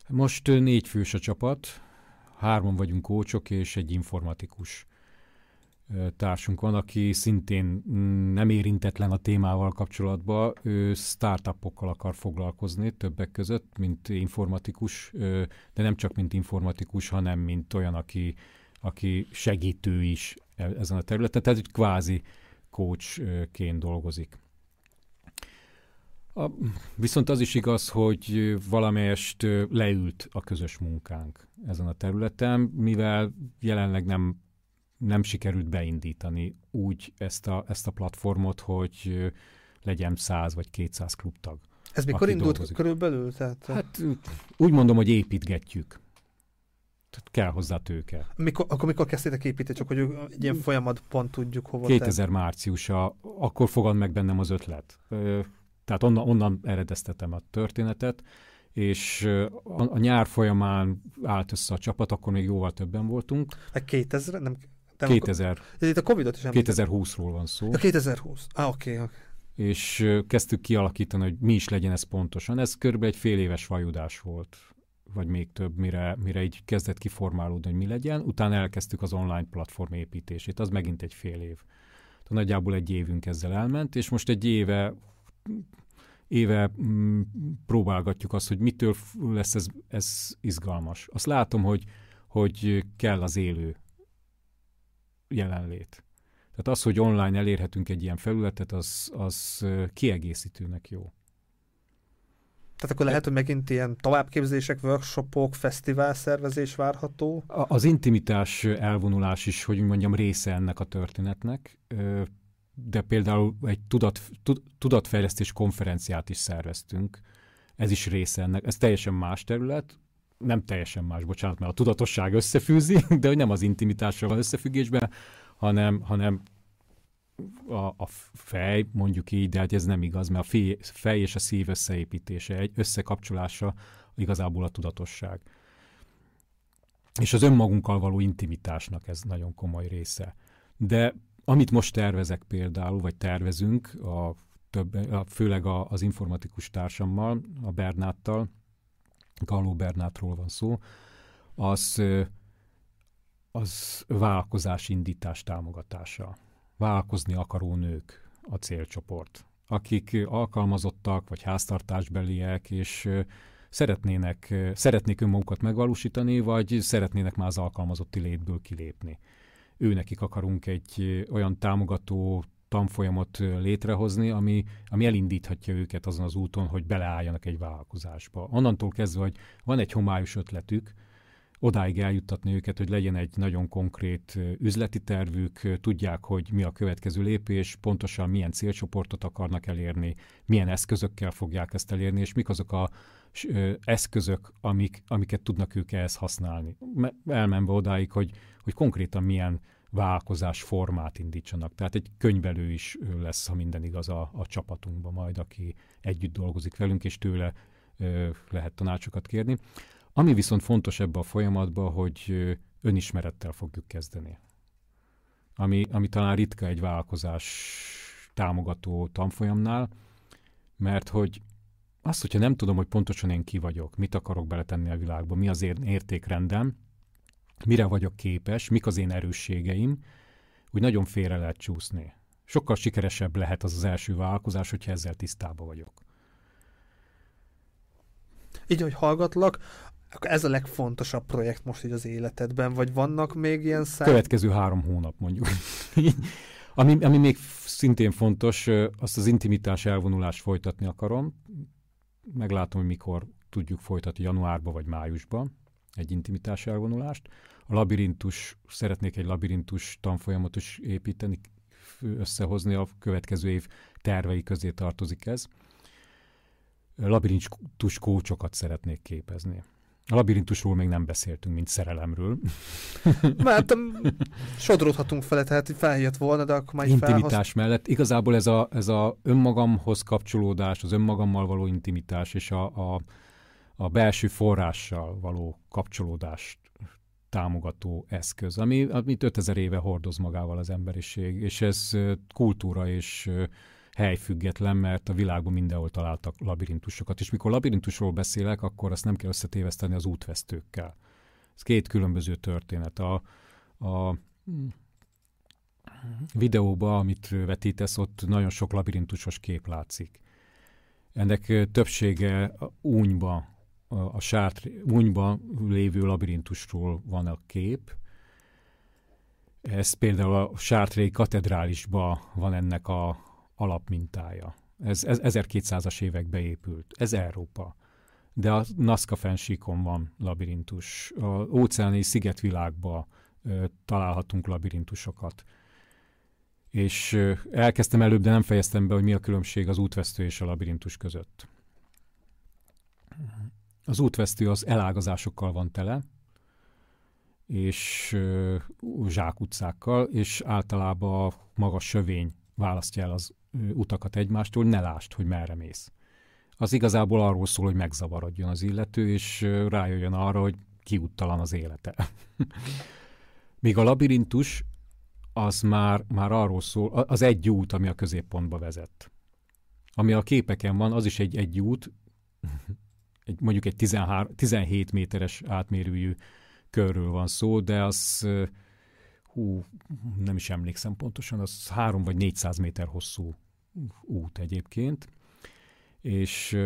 Most négy fős a csapat, hárman vagyunk kócsok és egy informatikus társunk van, aki szintén mm, nem érintetlen a témával kapcsolatban, ő startupokkal akar foglalkozni többek között, mint informatikus, de nem csak mint informatikus, hanem mint olyan, aki, aki segítő is e, ezen a területen, tehát egy kvázi coachként dolgozik. A, viszont az is igaz, hogy valamelyest leült a közös munkánk ezen a területen, mivel jelenleg nem, nem sikerült beindítani úgy ezt a, ezt a platformot, hogy legyen 100 vagy 200 klubtag. Ez mikor indult dolgozik. körülbelül? Tehát... Hát úgy mondom, hogy építgetjük. Tehát kell hozzá tőke. Mikor, akkor mikor kezdtétek építeni, csak hogy egy ilyen folyamatban tudjuk hova 2000 te... márciusa, akkor fogad meg bennem az ötlet. Tehát onnan, onnan eredeztetem a történetet, és a, a nyár folyamán állt össze a csapat, akkor még jóval többen voltunk. A 2000? Nem, nem 2000. Ez itt a Covid-ot is 2020-ról van szó. A 2020. Ah, oké. Okay, okay. És kezdtük kialakítani, hogy mi is legyen ez pontosan. Ez körülbelül egy fél éves vajudás volt vagy még több, mire, mire így kezdett kiformálódni, hogy mi legyen. Utána elkezdtük az online platform építését, az megint egy fél év. Tehát nagyjából egy évünk ezzel elment, és most egy éve éve mm, próbálgatjuk azt, hogy mitől lesz ez, ez izgalmas. Azt látom, hogy, hogy kell az élő jelenlét. Tehát az, hogy online elérhetünk egy ilyen felületet, az, az kiegészítőnek jó. Tehát akkor lehet, hogy megint ilyen továbbképzések, workshopok, fesztivál szervezés várható? Az intimitás elvonulás is, hogy mondjam, része ennek a történetnek, de például egy tudat, tudatfejlesztés konferenciát is szerveztünk. Ez is része ennek. Ez teljesen más terület, nem teljesen más, bocsánat, mert a tudatosság összefűzi, de hogy nem az intimitással van összefüggésben, hanem, hanem a, a fej, mondjuk így, de hát ez nem igaz, mert a fej és a szív összeépítése, egy összekapcsolása igazából a tudatosság. És az önmagunkkal való intimitásnak ez nagyon komoly része. De amit most tervezek például, vagy tervezünk, a több, főleg a, az informatikus társammal, a Bernáttal, Galló Bernátról van szó, az, az vállalkozás indítás támogatása vállalkozni akaró nők a célcsoport, akik alkalmazottak vagy háztartásbeliek, és szeretnének, szeretnék önmagukat megvalósítani, vagy szeretnének már az alkalmazotti létből kilépni. Őnekik akarunk egy olyan támogató tanfolyamot létrehozni, ami, ami elindíthatja őket azon az úton, hogy beleálljanak egy vállalkozásba. Onnantól kezdve, hogy van egy homályos ötletük, odáig eljuttatni őket, hogy legyen egy nagyon konkrét üzleti tervük, tudják, hogy mi a következő lépés, pontosan milyen célcsoportot akarnak elérni, milyen eszközökkel fogják ezt elérni, és mik azok a eszközök, amik, amiket tudnak ők ehhez használni. Elmenve odáig, hogy, hogy konkrétan milyen vállalkozás formát indítsanak. Tehát egy könyvelő is lesz, ha minden igaz a, a csapatunkban majd, aki együtt dolgozik velünk, és tőle ö, lehet tanácsokat kérni. Ami viszont fontos ebbe a folyamatban, hogy önismerettel fogjuk kezdeni. Ami, ami talán ritka egy vállalkozás támogató tanfolyamnál, mert hogy azt, hogyha nem tudom, hogy pontosan én ki vagyok, mit akarok beletenni a világba, mi az értékrendem, mire vagyok képes, mik az én erősségeim, úgy nagyon félre lehet csúszni. Sokkal sikeresebb lehet az az első vállalkozás, hogyha ezzel tisztában vagyok. Így, hogy hallgatlak, akkor ez a legfontosabb projekt most így az életedben, vagy vannak még ilyen szám? Következő három hónap mondjuk. ami, ami még szintén fontos, azt az intimitás elvonulást folytatni akarom. Meglátom, hogy mikor tudjuk folytatni, januárba vagy májusba egy intimitás elvonulást. A labirintus, szeretnék egy labirintus tanfolyamot is építeni, összehozni, a következő év tervei közé tartozik ez. Labirintus kócsokat szeretnék képezni. A labirintusról még nem beszéltünk, mint szerelemről. Mert sodródhatunk fele, tehát feljött volna, de akkor már Intimitás felhasz... mellett. Igazából ez a, ez a önmagamhoz kapcsolódás, az önmagammal való intimitás és a, a, a belső forrással való kapcsolódást támogató eszköz, ami, amit 5000 éve hordoz magával az emberiség, és ez kultúra és helyfüggetlen, mert a világban mindenhol találtak labirintusokat. És mikor labirintusról beszélek, akkor azt nem kell összetéveszteni az útvesztőkkel. Ez két különböző történet. A, a videóba, amit vetítesz, ott nagyon sok labirintusos kép látszik. Ennek többsége únyba, a sárt, únyba lévő labirintusról van a kép. Ez például a Sártréi katedrálisba van ennek a, alapmintája. Ez, ez 1200-as évekbe épült. Ez Európa. De a Nazca fensíkon van labirintus. A óceáni szigetvilágba ö, találhatunk labirintusokat. És elkezdtem előbb, de nem fejeztem be, hogy mi a különbség az útvesztő és a labirintus között. Az útvesztő az elágazásokkal van tele, és zsákutcákkal, és általában a magas sövény választja el az utakat egymástól, ne lásd, hogy merre mész. Az igazából arról szól, hogy megzavarodjon az illető, és rájöjjön arra, hogy kiúttalan az élete. Míg a labirintus az már, már arról szól, az egy út, ami a középpontba vezet. Ami a képeken van, az is egy, egy út, egy, mondjuk egy 13, 17 méteres átmérőjű körről van szó, de az, hú, nem is emlékszem pontosan, az 3 vagy 400 méter hosszú út egyébként, és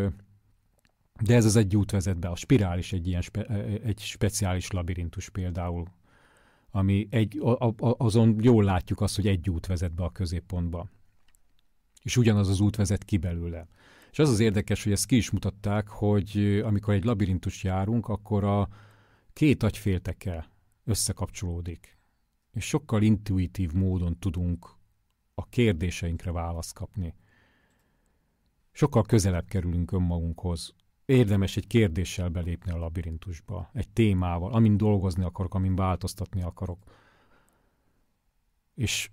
de ez az egy út vezet be. A spirál is egy ilyen spe, egy speciális labirintus például, ami egy, a, a, azon jól látjuk azt, hogy egy út vezet be a középpontba. És ugyanaz az út vezet ki belőle. És az az érdekes, hogy ezt ki is mutatták, hogy amikor egy labirintus járunk, akkor a két agyfélteke összekapcsolódik. És sokkal intuitív módon tudunk a kérdéseinkre választ kapni. Sokkal közelebb kerülünk önmagunkhoz. Érdemes egy kérdéssel belépni a labirintusba, egy témával, amin dolgozni akarok, amin változtatni akarok. És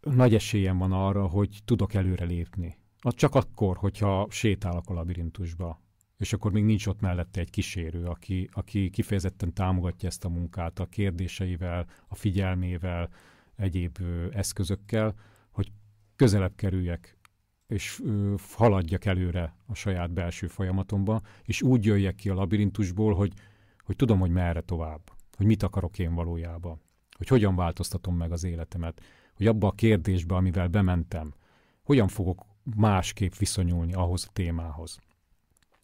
nagy esélyem van arra, hogy tudok előre lépni. Az csak akkor, hogyha sétálok a labirintusba, és akkor még nincs ott mellette egy kísérő, aki, aki kifejezetten támogatja ezt a munkát a kérdéseivel, a figyelmével, egyéb ö, eszközökkel, hogy közelebb kerüljek, és ö, haladjak előre a saját belső folyamatomba, és úgy jöjjek ki a labirintusból, hogy, hogy tudom, hogy merre tovább, hogy mit akarok én valójában, hogy hogyan változtatom meg az életemet, hogy abba a kérdésbe, amivel bementem, hogyan fogok másképp viszonyulni ahhoz a témához.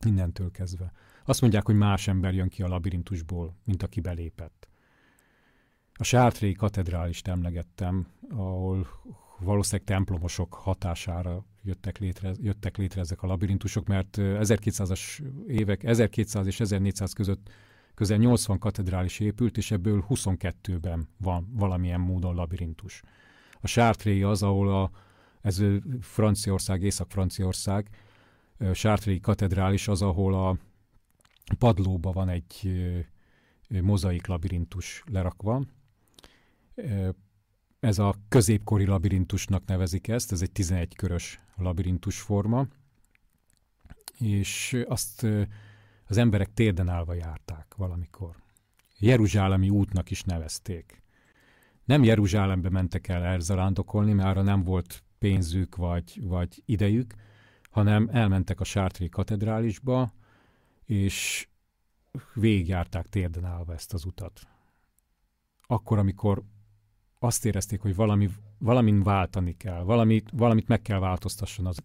Innentől kezdve. Azt mondják, hogy más ember jön ki a labirintusból, mint aki belépett. A Sártréi katedrálist emlegettem, ahol valószínűleg templomosok hatására jöttek létre, jöttek létre ezek a labirintusok, mert 1200-as évek, 1200 és 1400 között közel 80 katedrális épült, és ebből 22-ben van valamilyen módon labirintus. A Sártréi az, ahol a, ez Franciaország, Észak-Franciaország, Sártréi katedrális az, ahol a padlóba van egy mozaik labirintus lerakva. Ez a középkori labirintusnak nevezik ezt, ez egy 11 körös labirintus forma, és azt az emberek térden állva járták valamikor. Jeruzsálemi útnak is nevezték. Nem Jeruzsálembe mentek el elzarándokolni, mert arra nem volt pénzük vagy, vagy idejük, hanem elmentek a Sártri katedrálisba, és végigjárták térden állva ezt az utat. Akkor, amikor azt érezték, hogy valami, valamin váltani kell, valamit, valamit meg kell változtassanak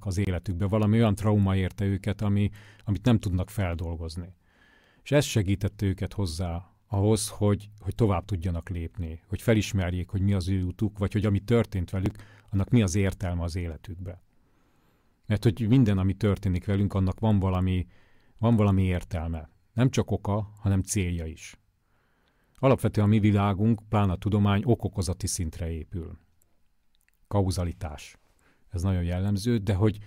az életükbe, valami olyan trauma érte őket, ami, amit nem tudnak feldolgozni. És ez segítette őket hozzá ahhoz, hogy, hogy tovább tudjanak lépni, hogy felismerjék, hogy mi az ő utuk, vagy hogy ami történt velük, annak mi az értelme az életükbe. Mert hogy minden, ami történik velünk, annak van valami, van valami értelme. Nem csak oka, hanem célja is. Alapvetően a mi világunk, pláne a tudomány okokozati szintre épül. Kauzalitás. Ez nagyon jellemző, de hogy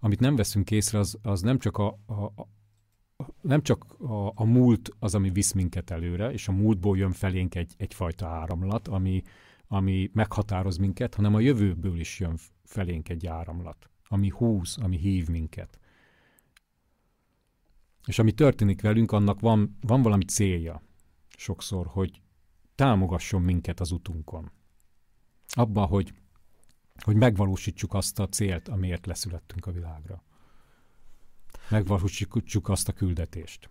amit nem veszünk észre, az, az nem csak a, a, a nem csak a, a múlt az, ami visz minket előre, és a múltból jön felénk egy, egyfajta áramlat, ami, ami meghatároz minket, hanem a jövőből is jön felénk egy áramlat, ami húz, ami hív minket. És ami történik velünk, annak van, van valami célja sokszor, hogy támogasson minket az utunkon. Abba, hogy, hogy megvalósítsuk azt a célt, amiért leszülettünk a világra. Megvalósítsuk azt a küldetést.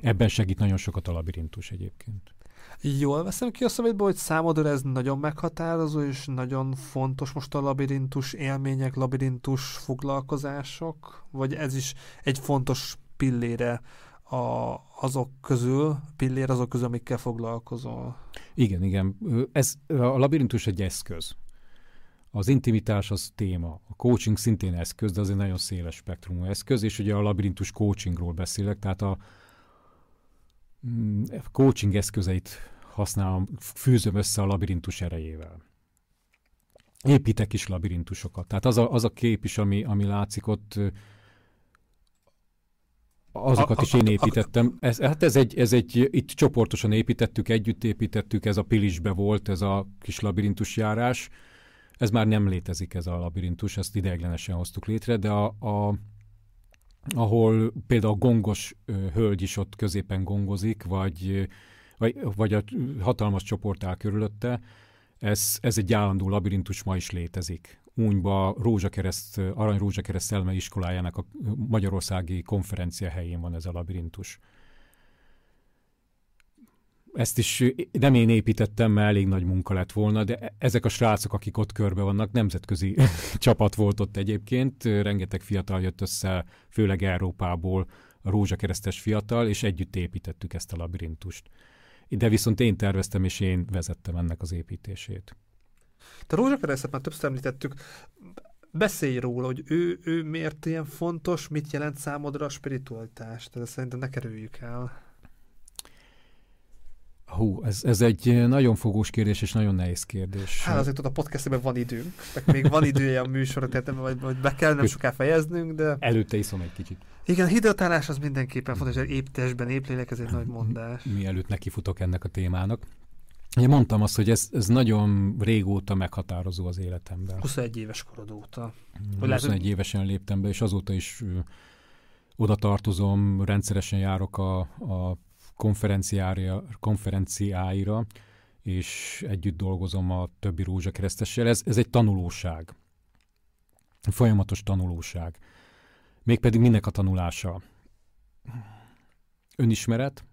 Ebben segít nagyon sokat a labirintus egyébként. Jól veszem ki a szemétből, hogy számodra ez nagyon meghatározó, és nagyon fontos most a labirintus élmények, labirintus foglalkozások, vagy ez is egy fontos pillére a, azok közül, pillér azok közül, amikkel foglalkozol. Igen, igen. Ez, a labirintus egy eszköz. Az intimitás az téma. A coaching szintén eszköz, de az egy nagyon széles spektrumú eszköz, és ugye a labirintus coachingról beszélek, tehát a coaching eszközeit használom, fűzöm össze a labirintus erejével. Építek is labirintusokat. Tehát az a, az a kép is, ami, ami látszik ott, Azokat A- is én építettem. Ez, hát ez egy, ez egy, itt csoportosan építettük, együtt építettük, ez a Pilisbe volt, ez a kis labirintus járás. Ez már nem létezik, ez a labirintus, ezt ideiglenesen hoztuk létre, de a, a ahol például a gongos hölgy is ott középen gongozik, vagy, vagy, vagy a hatalmas csoport áll körülötte, ez, ez egy állandó labirintus ma is létezik. Únyba Rózsakereszt, Arany Rózsakereszt Szelme iskolájának a Magyarországi konferencia helyén van ez a labirintus. Ezt is nem én építettem, mert elég nagy munka lett volna, de ezek a srácok, akik ott körbe vannak, nemzetközi csapat volt ott egyébként, rengeteg fiatal jött össze, főleg Európából, a rózsakeresztes fiatal, és együtt építettük ezt a labirintust. De viszont én terveztem, és én vezettem ennek az építését. Te Rózsakeresztet már többször említettük. Beszélj róla, hogy ő, ő miért ilyen fontos, mit jelent számodra a spiritualitás. Tehát szerintem ne kerüljük el. Hú, ez, ez egy nagyon fogós kérdés, és nagyon nehéz kérdés. Hát azért ott a podcastben van időnk, meg még van idője a műsorra, tehát nem, vagy, vagy be kell nem soká fejeznünk, de Előtte iszom egy kicsit. igen, hidratálás az mindenképpen fontos, hogy épp testben, épp lélek, ez egy nagy mondás. Mielőtt nekifutok ennek a témának. Ugye mondtam azt, hogy ez, ez nagyon régóta meghatározó az életemben. 21 éves korod óta. Hogy lehet, 21 évesen léptem be, és azóta is oda tartozom, rendszeresen járok a, a konferenciára, konferenciáira, és együtt dolgozom a többi rózsakeresztessel. Ez, ez egy tanulóság. Folyamatos tanulóság. Mégpedig minek a tanulása? Önismeret,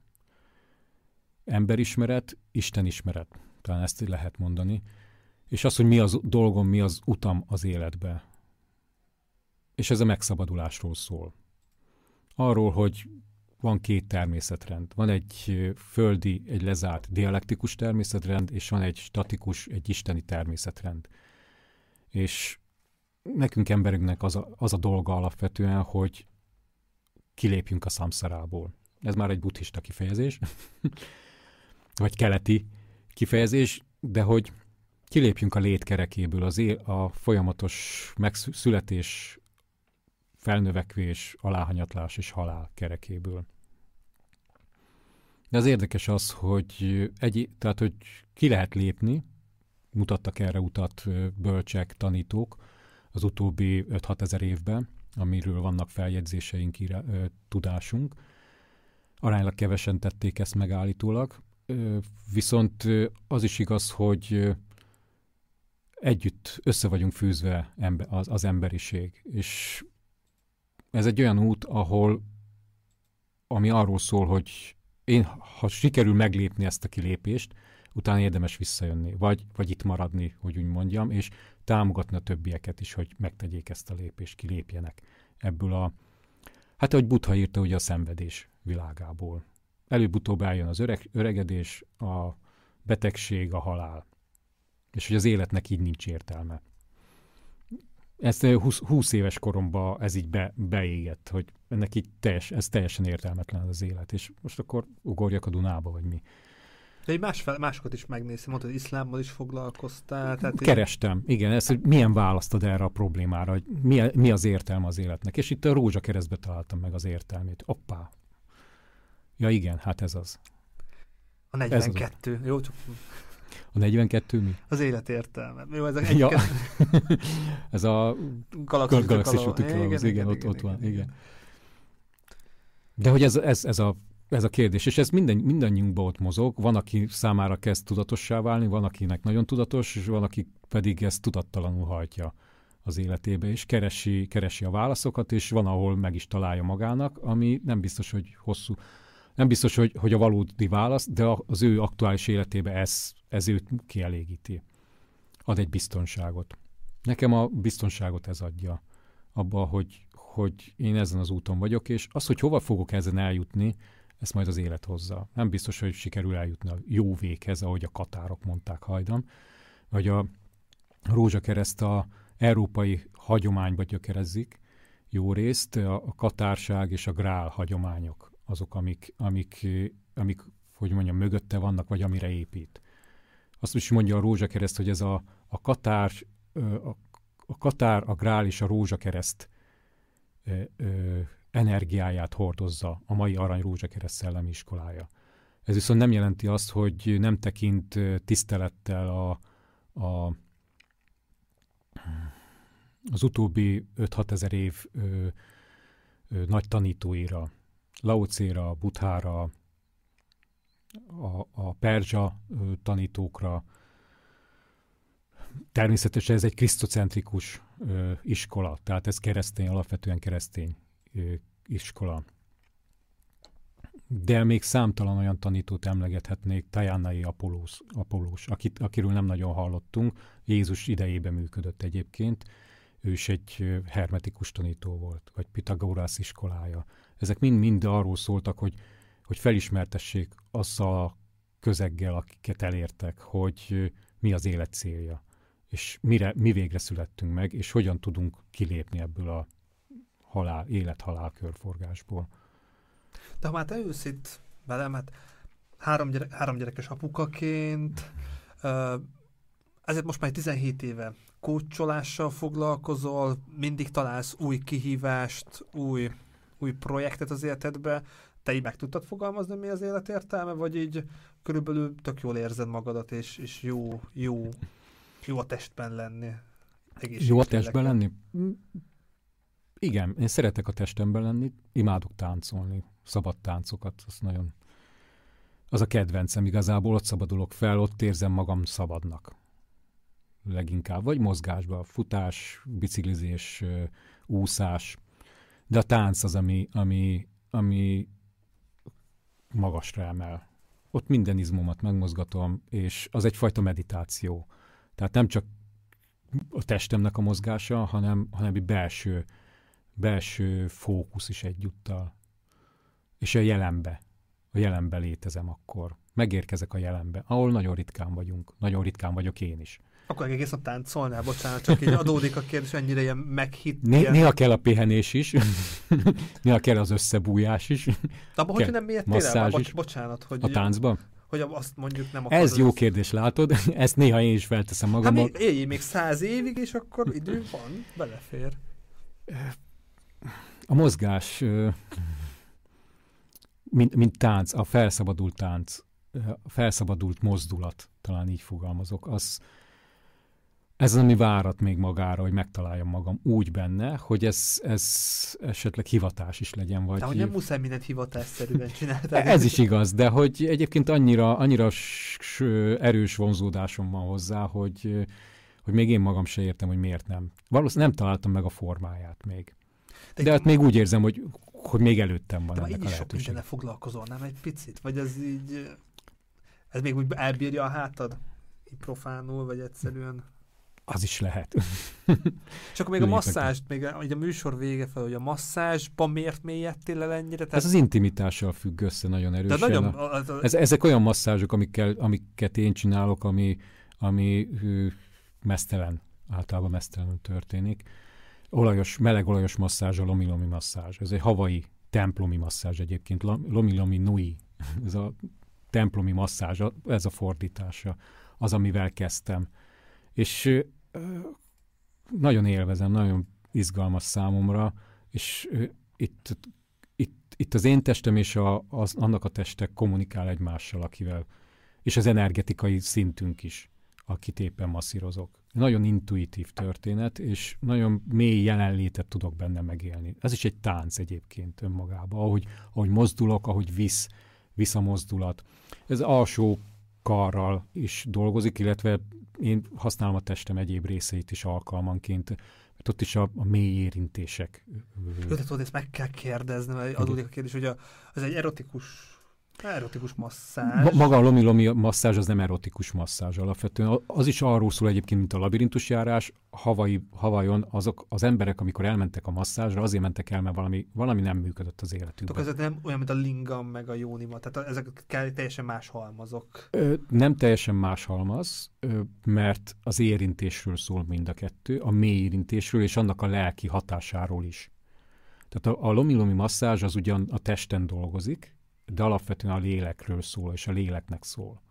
emberismeret, Istenismeret. Talán ezt lehet mondani. És az, hogy mi az dolgom, mi az utam az életbe. És ez a megszabadulásról szól. Arról, hogy van két természetrend. Van egy földi, egy lezárt dialektikus természetrend, és van egy statikus, egy isteni természetrend. És nekünk emberünknek az a, az a dolga alapvetően, hogy kilépjünk a szamszarából. Ez már egy buddhista kifejezés, vagy keleti kifejezés, de hogy kilépjünk a létkerekéből, az él, a folyamatos megszületés, felnövekvés, aláhanyatlás és halál kerekéből. De az érdekes az, hogy, egy, tehát, hogy ki lehet lépni, mutattak erre utat bölcsek, tanítók az utóbbi 5-6 ezer évben, amiről vannak feljegyzéseink, írá, tudásunk. Aránylag kevesen tették ezt megállítólag, viszont az is igaz, hogy együtt össze vagyunk fűzve az, az emberiség, és ez egy olyan út, ahol ami arról szól, hogy én, ha sikerül meglépni ezt a kilépést, utána érdemes visszajönni, vagy, vagy itt maradni, hogy úgy mondjam, és támogatni a többieket is, hogy megtegyék ezt a lépést, kilépjenek ebből a, hát ahogy Butha írta, ugye a szenvedés világából. Előbb-utóbb eljön az öreg, öregedés, a betegség, a halál. És hogy az életnek így nincs értelme. Ezt 20, 20 éves koromban ez így be, beégett, hogy ennek így teljes, ez teljesen értelmetlen az élet, és most akkor ugorjak a Dunába, vagy mi. De egy más másokat is megnéztem, mondtad, hogy iszlámmal is foglalkoztál. Tehát Kerestem, igen, ez, hogy milyen választod erre a problémára, hogy mi, mi az értelme az életnek. És itt a Rózsa keresztbe találtam meg az értelmét. Oppá. Ja igen, hát ez az. A 42. Ez az. Jó, csak... A 42 mi? Az élet értelme. Jó, ez a, ja. ez a galaxis, galaxis úti igen, igen, ott, ott van, igen. igen. De hogy ez, ez, ez a ez a kérdés, és ez minden, mindannyiunkban ott mozog. Van, aki számára kezd tudatossá válni, van, akinek nagyon tudatos, és van, aki pedig ezt tudattalanul hajtja az életébe, és keresi, keresi a válaszokat, és van, ahol meg is találja magának, ami nem biztos, hogy hosszú, nem biztos, hogy, hogy a valódi válasz, de az ő aktuális életébe ez, ez őt kielégíti. Ad egy biztonságot. Nekem a biztonságot ez adja. Abba, hogy, hogy én ezen az úton vagyok, és az, hogy hova fogok ezen eljutni, ezt majd az élet hozza. Nem biztos, hogy sikerül eljutni a jó véghez, ahogy a katárok mondták hajdan, vagy a rózsakereszt a európai hagyományba gyökerezzik jó részt, a katárság és a grál hagyományok azok, amik, amik, amik, hogy mondjam, mögötte vannak, vagy amire épít. Azt is mondja a rózsakereszt, hogy ez a, a katár, a, a katár, a grál és a rózsakereszt energiáját hordozza a mai Arany Rózsakereszt Szellemi Iskolája. Ez viszont nem jelenti azt, hogy nem tekint tisztelettel a, a, az utóbbi 5-6 ezer év ö, ö, nagy tanítóira, Laocéra, Buthára, a, a perzsa tanítókra. Természetesen ez egy krisztocentrikus iskola, tehát ez keresztény, alapvetően keresztény iskola de még számtalan olyan tanítót emlegethetnék, Tajánai Apolós, Apolós akit, akiről nem nagyon hallottunk, Jézus idejében működött egyébként, ő is egy hermetikus tanító volt, vagy Pitagorász iskolája. Ezek mind-mind arról szóltak, hogy, hogy felismertessék azzal a közeggel, akiket elértek, hogy mi az élet célja, és mire, mi végre születtünk meg, és hogyan tudunk kilépni ebből a halál, élet-halál körforgásból. De ha már te ülsz itt velem, hát három, gyere, három gyerekes apukaként, ezért most már 17 éve kócsolással foglalkozol, mindig találsz új kihívást, új, új projektet az életedbe, te így meg tudtad fogalmazni, mi az élet értelme, vagy így körülbelül tök jól érzed magadat, és, és jó, jó, jó a testben lenni? Jó a testben lenni? Igen, én szeretek a testemben lenni, imádok táncolni, szabad táncokat, az nagyon... Az a kedvencem igazából, ott szabadulok fel, ott érzem magam szabadnak. Leginkább, vagy mozgásban, futás, biciklizés, úszás, de a tánc az, ami, ami, ami magasra emel. Ott minden izmomat megmozgatom, és az egyfajta meditáció. Tehát nem csak a testemnek a mozgása, hanem, hanem egy belső belső fókusz is egyúttal. És a jelenbe, a jelenbe létezem akkor. Megérkezek a jelenbe, ahol nagyon ritkán vagyunk. Nagyon ritkán vagyok én is. Akkor egész nap táncolnál, bocsánat, csak így adódik a kérdés, ennyire ilyen meghitt. Né- ilyen... Néha kell a pihenés is, néha kell az összebújás is. De abban hogy nem miért el? Bocs, bocsánat, hogy... A táncban? Hogy azt mondjuk nem akarod. Ez jó kérdés, látod? Ezt néha én is felteszem magammal. Hát éljél még száz évig, és akkor idő van, belefér a mozgás, mint, mint tánc, a felszabadult tánc, a felszabadult mozdulat, talán így fogalmazok, az, ez az, ami várat még magára, hogy megtaláljam magam úgy benne, hogy ez, ez esetleg hivatás is legyen. Vagy de hogy nem muszáj mindent hivatásszerűen csinálni. ez is igaz, de hogy egyébként annyira, annyira erős vonzódásom van hozzá, hogy, hogy még én magam se értem, hogy miért nem. Valószínűleg nem találtam meg a formáját még. De, de hát még úgy érzem, hogy, hogy még előttem van de ennek így a sok mindenne foglalkozol, nem egy picit? Vagy ez így, ez még úgy elbírja a hátad? Így profánul, vagy egyszerűen? Az is lehet. És akkor még a masszást, még a, a műsor vége fel, hogy a masszázsban miért mélyedtél el ennyire? Tehát... Ez az intimitással függ össze nagyon erősen. De nagyon, a, a, a... Ez, ezek olyan masszázsok, amikkel, amiket én csinálok, ami, ami hű, mesztelen, általában mesztelenül történik olajos, meleg olajos masszázs, a lomi-lomi masszázs. Ez egy havai templomi masszázs egyébként, lomi-lomi nui. Ez a templomi masszázs, ez a fordítása, az, amivel kezdtem. És nagyon élvezem, nagyon izgalmas számomra, és itt, itt, itt az én testem és a, az, annak a testek kommunikál egymással, akivel, és az energetikai szintünk is, akit éppen masszírozok nagyon intuitív történet, és nagyon mély jelenlétet tudok benne megélni. Ez is egy tánc egyébként önmagában, ahogy, ahogy mozdulok, ahogy visz, visz a mozdulat. Ez alsó karral is dolgozik, illetve én használom a testem egyéb részeit is alkalmanként, mert ott is a, a mély érintések. Jó, de tudod, ezt meg kell kérdezni, mert adódik a kérdés, hogy a, az egy erotikus Erotikus masszázs. Ma, maga a lomi-lomi masszázs az nem erotikus masszázs alapvetően. Az is arról szól egyébként, mint a labirintusjárás. Havai, Havajon azok az emberek, amikor elmentek a masszázsra, azért mentek el, mert valami, valami nem működött az életükben. Tehát nem olyan, mint a lingam meg a jónima, tehát ezek teljesen más halmazok. Ö, nem teljesen más halmaz, ö, mert az érintésről szól mind a kettő, a mély érintésről és annak a lelki hatásáról is. Tehát a, a lomi-lomi masszázs az ugyan a testen dolgozik, de alapvetően a lélekről szól, és a léleknek szól.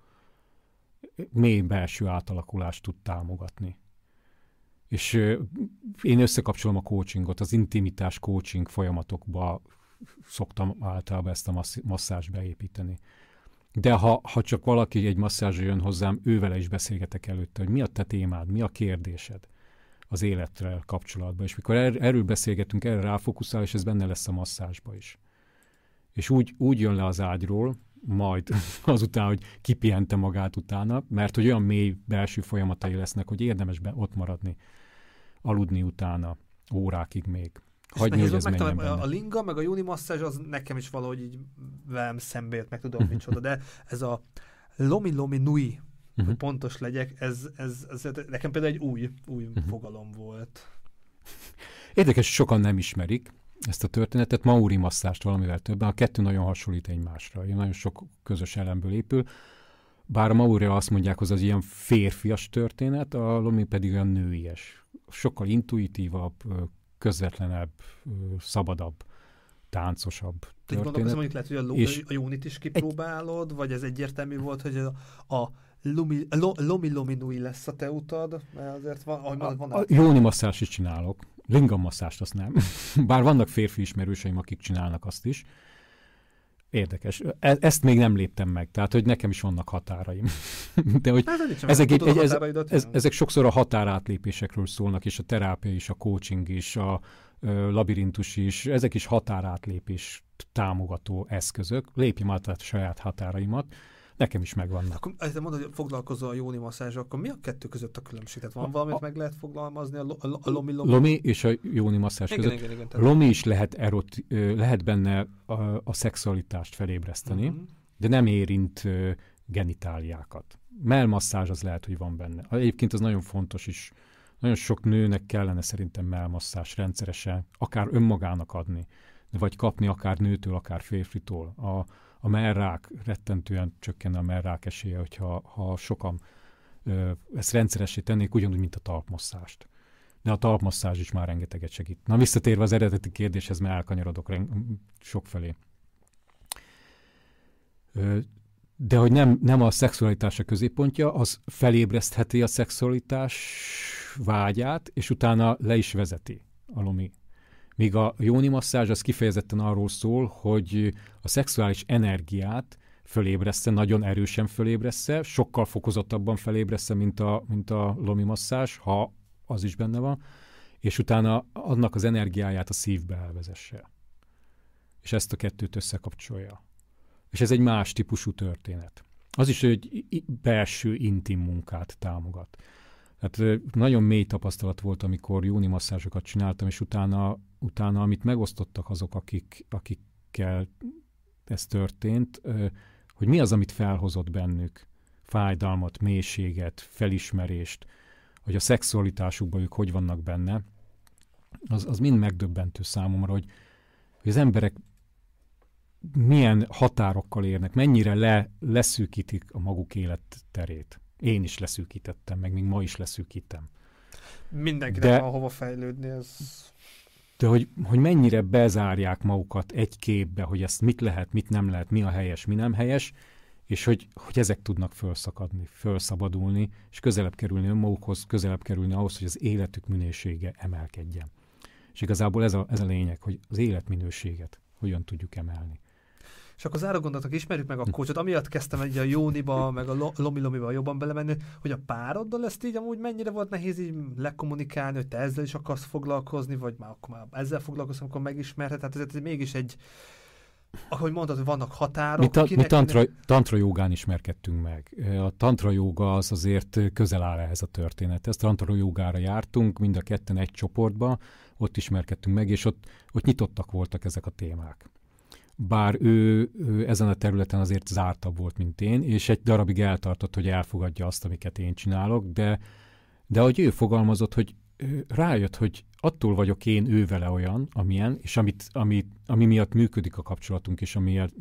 Mély belső átalakulást tud támogatni. És én összekapcsolom a coachingot, az intimitás coaching folyamatokba szoktam általában ezt a masszást beépíteni. De ha, ha csak valaki egy masszázsra jön hozzám, ővele is beszélgetek előtte, hogy mi a te témád, mi a kérdésed az életre kapcsolatban. És mikor er, erről beszélgetünk, erre ráfokuszál, és ez benne lesz a masszázsba is. És úgy, úgy jön le az ágyról, majd azután, hogy kipihente magát utána, mert hogy olyan mély belső folyamatai lesznek, hogy érdemes be ott maradni, aludni utána órákig még. Hagyni, hogy ez a, a linga, meg a juni masszázs, az nekem is valahogy így velem szembért, meg tudom micsoda, de ez a lomi lomi nui, uh-huh. hogy mhm. pontos legyek, ez, ez, ez nekem például egy új, új uh-huh. fogalom volt. Érdekes, sokan nem ismerik ezt a történetet. Mauri masszást valamivel többen. A kettő nagyon hasonlít egymásra. Nagyon sok közös elemből épül. Bár a Mauri azt mondják, hogy az ilyen férfias történet, a Lomi pedig olyan nőies. Sokkal intuitívabb, közvetlenebb, szabadabb, táncosabb történet. Gondolom, mondjuk lehet, hogy a, lo- és a Jónit is kipróbálod, egy... vagy ez egyértelmű volt, hogy a, a Lumi, lo, Lomi Lomi Nui lesz a te utad, mert azért van, ahogy mondod, van a, a Jóni masszást is csinálok, lingam masszást azt nem. Bár vannak férfi ismerőseim, akik csinálnak azt is. Érdekes. E- ezt még nem léptem meg, tehát hogy nekem is vannak határaim. De hogy hát, ezek, egy, egy, ez, ez, ezek sokszor a határátlépésekről szólnak, és a terápia is, a coaching is, a ö, labirintus is, ezek is határátlépés támogató eszközök. Lépjem át a saját határaimat Nekem is megvannak. Akkor ezt mondod, hogy foglalkozol a jóni masszázs, akkor mi a kettő között a különbség? Tehát van valamit a, meg lehet foglalmazni a, a, a lomi, lomi? Lomi és a jóni masszázs igen, között. Igen, igen, igen, lomi is lehet, erot, lehet benne a, a szexualitást felébreszteni, uh-huh. de nem érint genitáliákat. Melmasszázs az lehet, hogy van benne. Egyébként az nagyon fontos is. Nagyon sok nőnek kellene szerintem melmasszás rendszeresen, akár önmagának adni, vagy kapni akár nőtől, akár férfitól. A, a merrák rettentően csökken a merrák esélye, hogyha ha sokan ö, ezt rendszeressé tennék, ugyanúgy, mint a talpmosszást. De a talpmasszázs is már rengeteget segít. Na visszatérve az eredeti kérdéshez, mert elkanyarodok sokfelé. Ö, de hogy nem, nem a szexualitás a középpontja, az felébresztheti a szexualitás vágyát, és utána le is vezeti a lomi Míg a jóni masszázs az kifejezetten arról szól, hogy a szexuális energiát fölébresze, nagyon erősen fölébresze, sokkal fokozottabban fölébresze, mint a, mint a lomi masszázs, ha az is benne van, és utána annak az energiáját a szívbe elvezesse. És ezt a kettőt összekapcsolja. És ez egy más típusú történet. Az is egy belső intim munkát támogat. Hát nagyon mély tapasztalat volt, amikor jóni masszázsokat csináltam, és utána, utána amit megosztottak azok, akik, akikkel ez történt, hogy mi az, amit felhozott bennük, fájdalmat, mélységet, felismerést, hogy a szexualitásukban ők hogy vannak benne, az, az mind megdöbbentő számomra, hogy, hogy az emberek milyen határokkal érnek, mennyire le, leszűkítik a maguk életterét. Én is leszűkítettem, meg még ma is leszűkítem. Mindenkinek de, van hova fejlődni, ez... De hogy, hogy mennyire bezárják magukat egy képbe, hogy ezt mit lehet, mit nem lehet, mi a helyes, mi nem helyes, és hogy, hogy ezek tudnak felszakadni, felszabadulni, és közelebb kerülni önmagukhoz, közelebb kerülni ahhoz, hogy az életük minősége emelkedjen. És igazából ez a, ez a lényeg, hogy az életminőséget hogyan tudjuk emelni. És akkor záró gondolatok, ismerjük meg a kócsot. Amiatt kezdtem egy a Jóniba, meg a Lomi-Lomiba jobban belemenni, hogy a pároddal ezt így amúgy mennyire volt nehéz így lekommunikálni, hogy te ezzel is akarsz foglalkozni, vagy már akkor már ezzel foglalkozom, akkor megismerhet. Tehát ez, ez mégis egy, ahogy mondtad, hogy vannak határok. Mi, ta, kinek, mi tantra, tantra jogán ismerkedtünk meg. A tantra joga az azért közel áll ehhez a történethez. Tantra jogára jártunk, mind a ketten egy csoportba, ott ismerkedtünk meg, és ott, ott nyitottak voltak ezek a témák bár ő, ő ezen a területen azért zártabb volt, mint én, és egy darabig eltartott, hogy elfogadja azt, amiket én csinálok, de, de ahogy ő fogalmazott, hogy rájött, hogy attól vagyok én ő vele olyan, amilyen, és amit, ami, ami miatt működik a kapcsolatunk, és amiért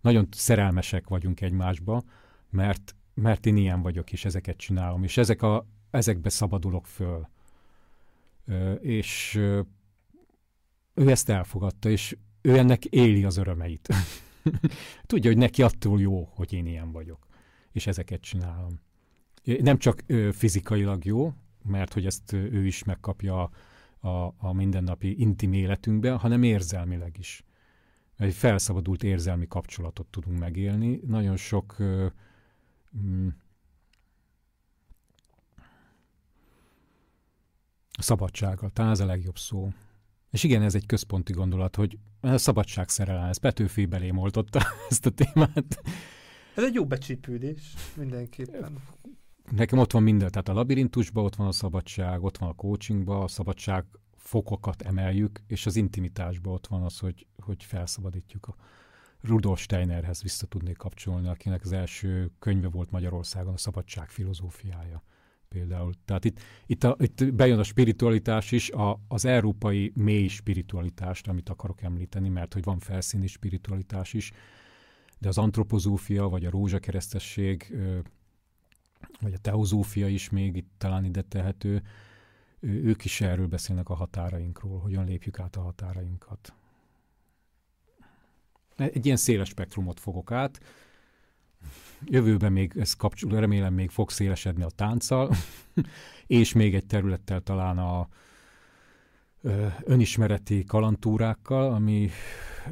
nagyon szerelmesek vagyunk egymásba, mert, mert én ilyen vagyok, és ezeket csinálom, és ezek a, ezekbe szabadulok föl. És ő ezt elfogadta, és ő ennek éli az örömeit. Tudja, hogy neki attól jó, hogy én ilyen vagyok, és ezeket csinálom. Nem csak ö, fizikailag jó, mert hogy ezt ő is megkapja a, a mindennapi intim életünkben, hanem érzelmileg is. Egy felszabadult érzelmi kapcsolatot tudunk megélni. Nagyon sok mm, szabadsággal, talán ez a legjobb szó. És igen, ez egy központi gondolat, hogy a szabadság szerelem, ez Petőfi belém oltotta ezt a témát. Ez egy jó becsípődés, mindenképpen. Nekem ott van minden, tehát a labirintusban ott van a szabadság, ott van a coachingban, a szabadság fokokat emeljük, és az intimitásban ott van az, hogy, hogy felszabadítjuk a Rudolf Steinerhez vissza tudnék kapcsolni, akinek az első könyve volt Magyarországon, a szabadság filozófiája például. Tehát itt, itt, a, itt bejön a spiritualitás is, a, az európai mély spiritualitást, amit akarok említeni, mert hogy van felszíni spiritualitás is, de az antropozófia, vagy a rózsakeresztesség, vagy a teozófia is még itt talán ide tehető, ők is erről beszélnek a határainkról, hogyan lépjük át a határainkat. Egy ilyen széles spektrumot fogok át. Jövőben még ez kapcsol, remélem még fog szélesedni a tánccal, és még egy területtel talán a önismereti kalantúrákkal, ami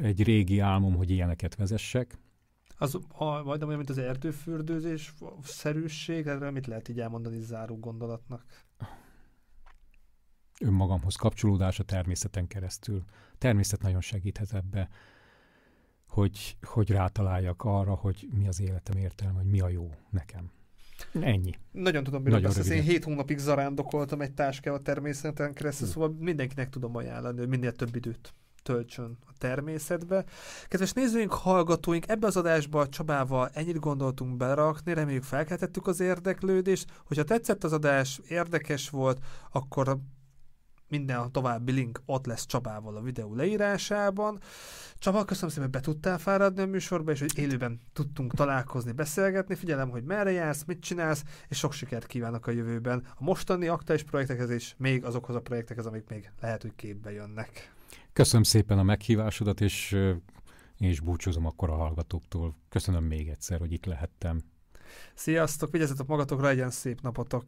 egy régi álmom, hogy ilyeneket vezessek. Az a, majdnem olyan, mint az erdőfürdőzés szerűség, erre mit lehet így elmondani záró gondolatnak? Önmagamhoz kapcsolódás a természeten keresztül. Természet nagyon segíthet ebbe, hogy, hogy rátaláljak arra, hogy mi az életem értelme, hogy mi a jó nekem. Ennyi. Nagyon tudom, miről beszélsz. Én hét hónapig zarándokoltam egy táskával a természeten keresztül, hm. szóval mindenkinek tudom ajánlani, hogy minél több időt töltsön a természetbe. Kedves nézőink, hallgatóink, ebbe az adásba Csabával ennyit gondoltunk berakni, reméljük felkeltettük az érdeklődést. Hogyha tetszett az adás, érdekes volt, akkor minden további link ott lesz Csabával a videó leírásában. Csaba, köszönöm szépen, hogy be tudtál fáradni a műsorba, és hogy élőben tudtunk találkozni, beszélgetni. Figyelem, hogy merre jársz, mit csinálsz, és sok sikert kívánok a jövőben a mostani aktuális projektekhez, és még azokhoz a projektekhez, amik még lehet, hogy képbe jönnek. Köszönöm szépen a meghívásodat, és én is búcsúzom akkor a hallgatóktól. Köszönöm még egyszer, hogy itt lehettem. Sziasztok, vigyázzatok magatokra, legyen szép napotok!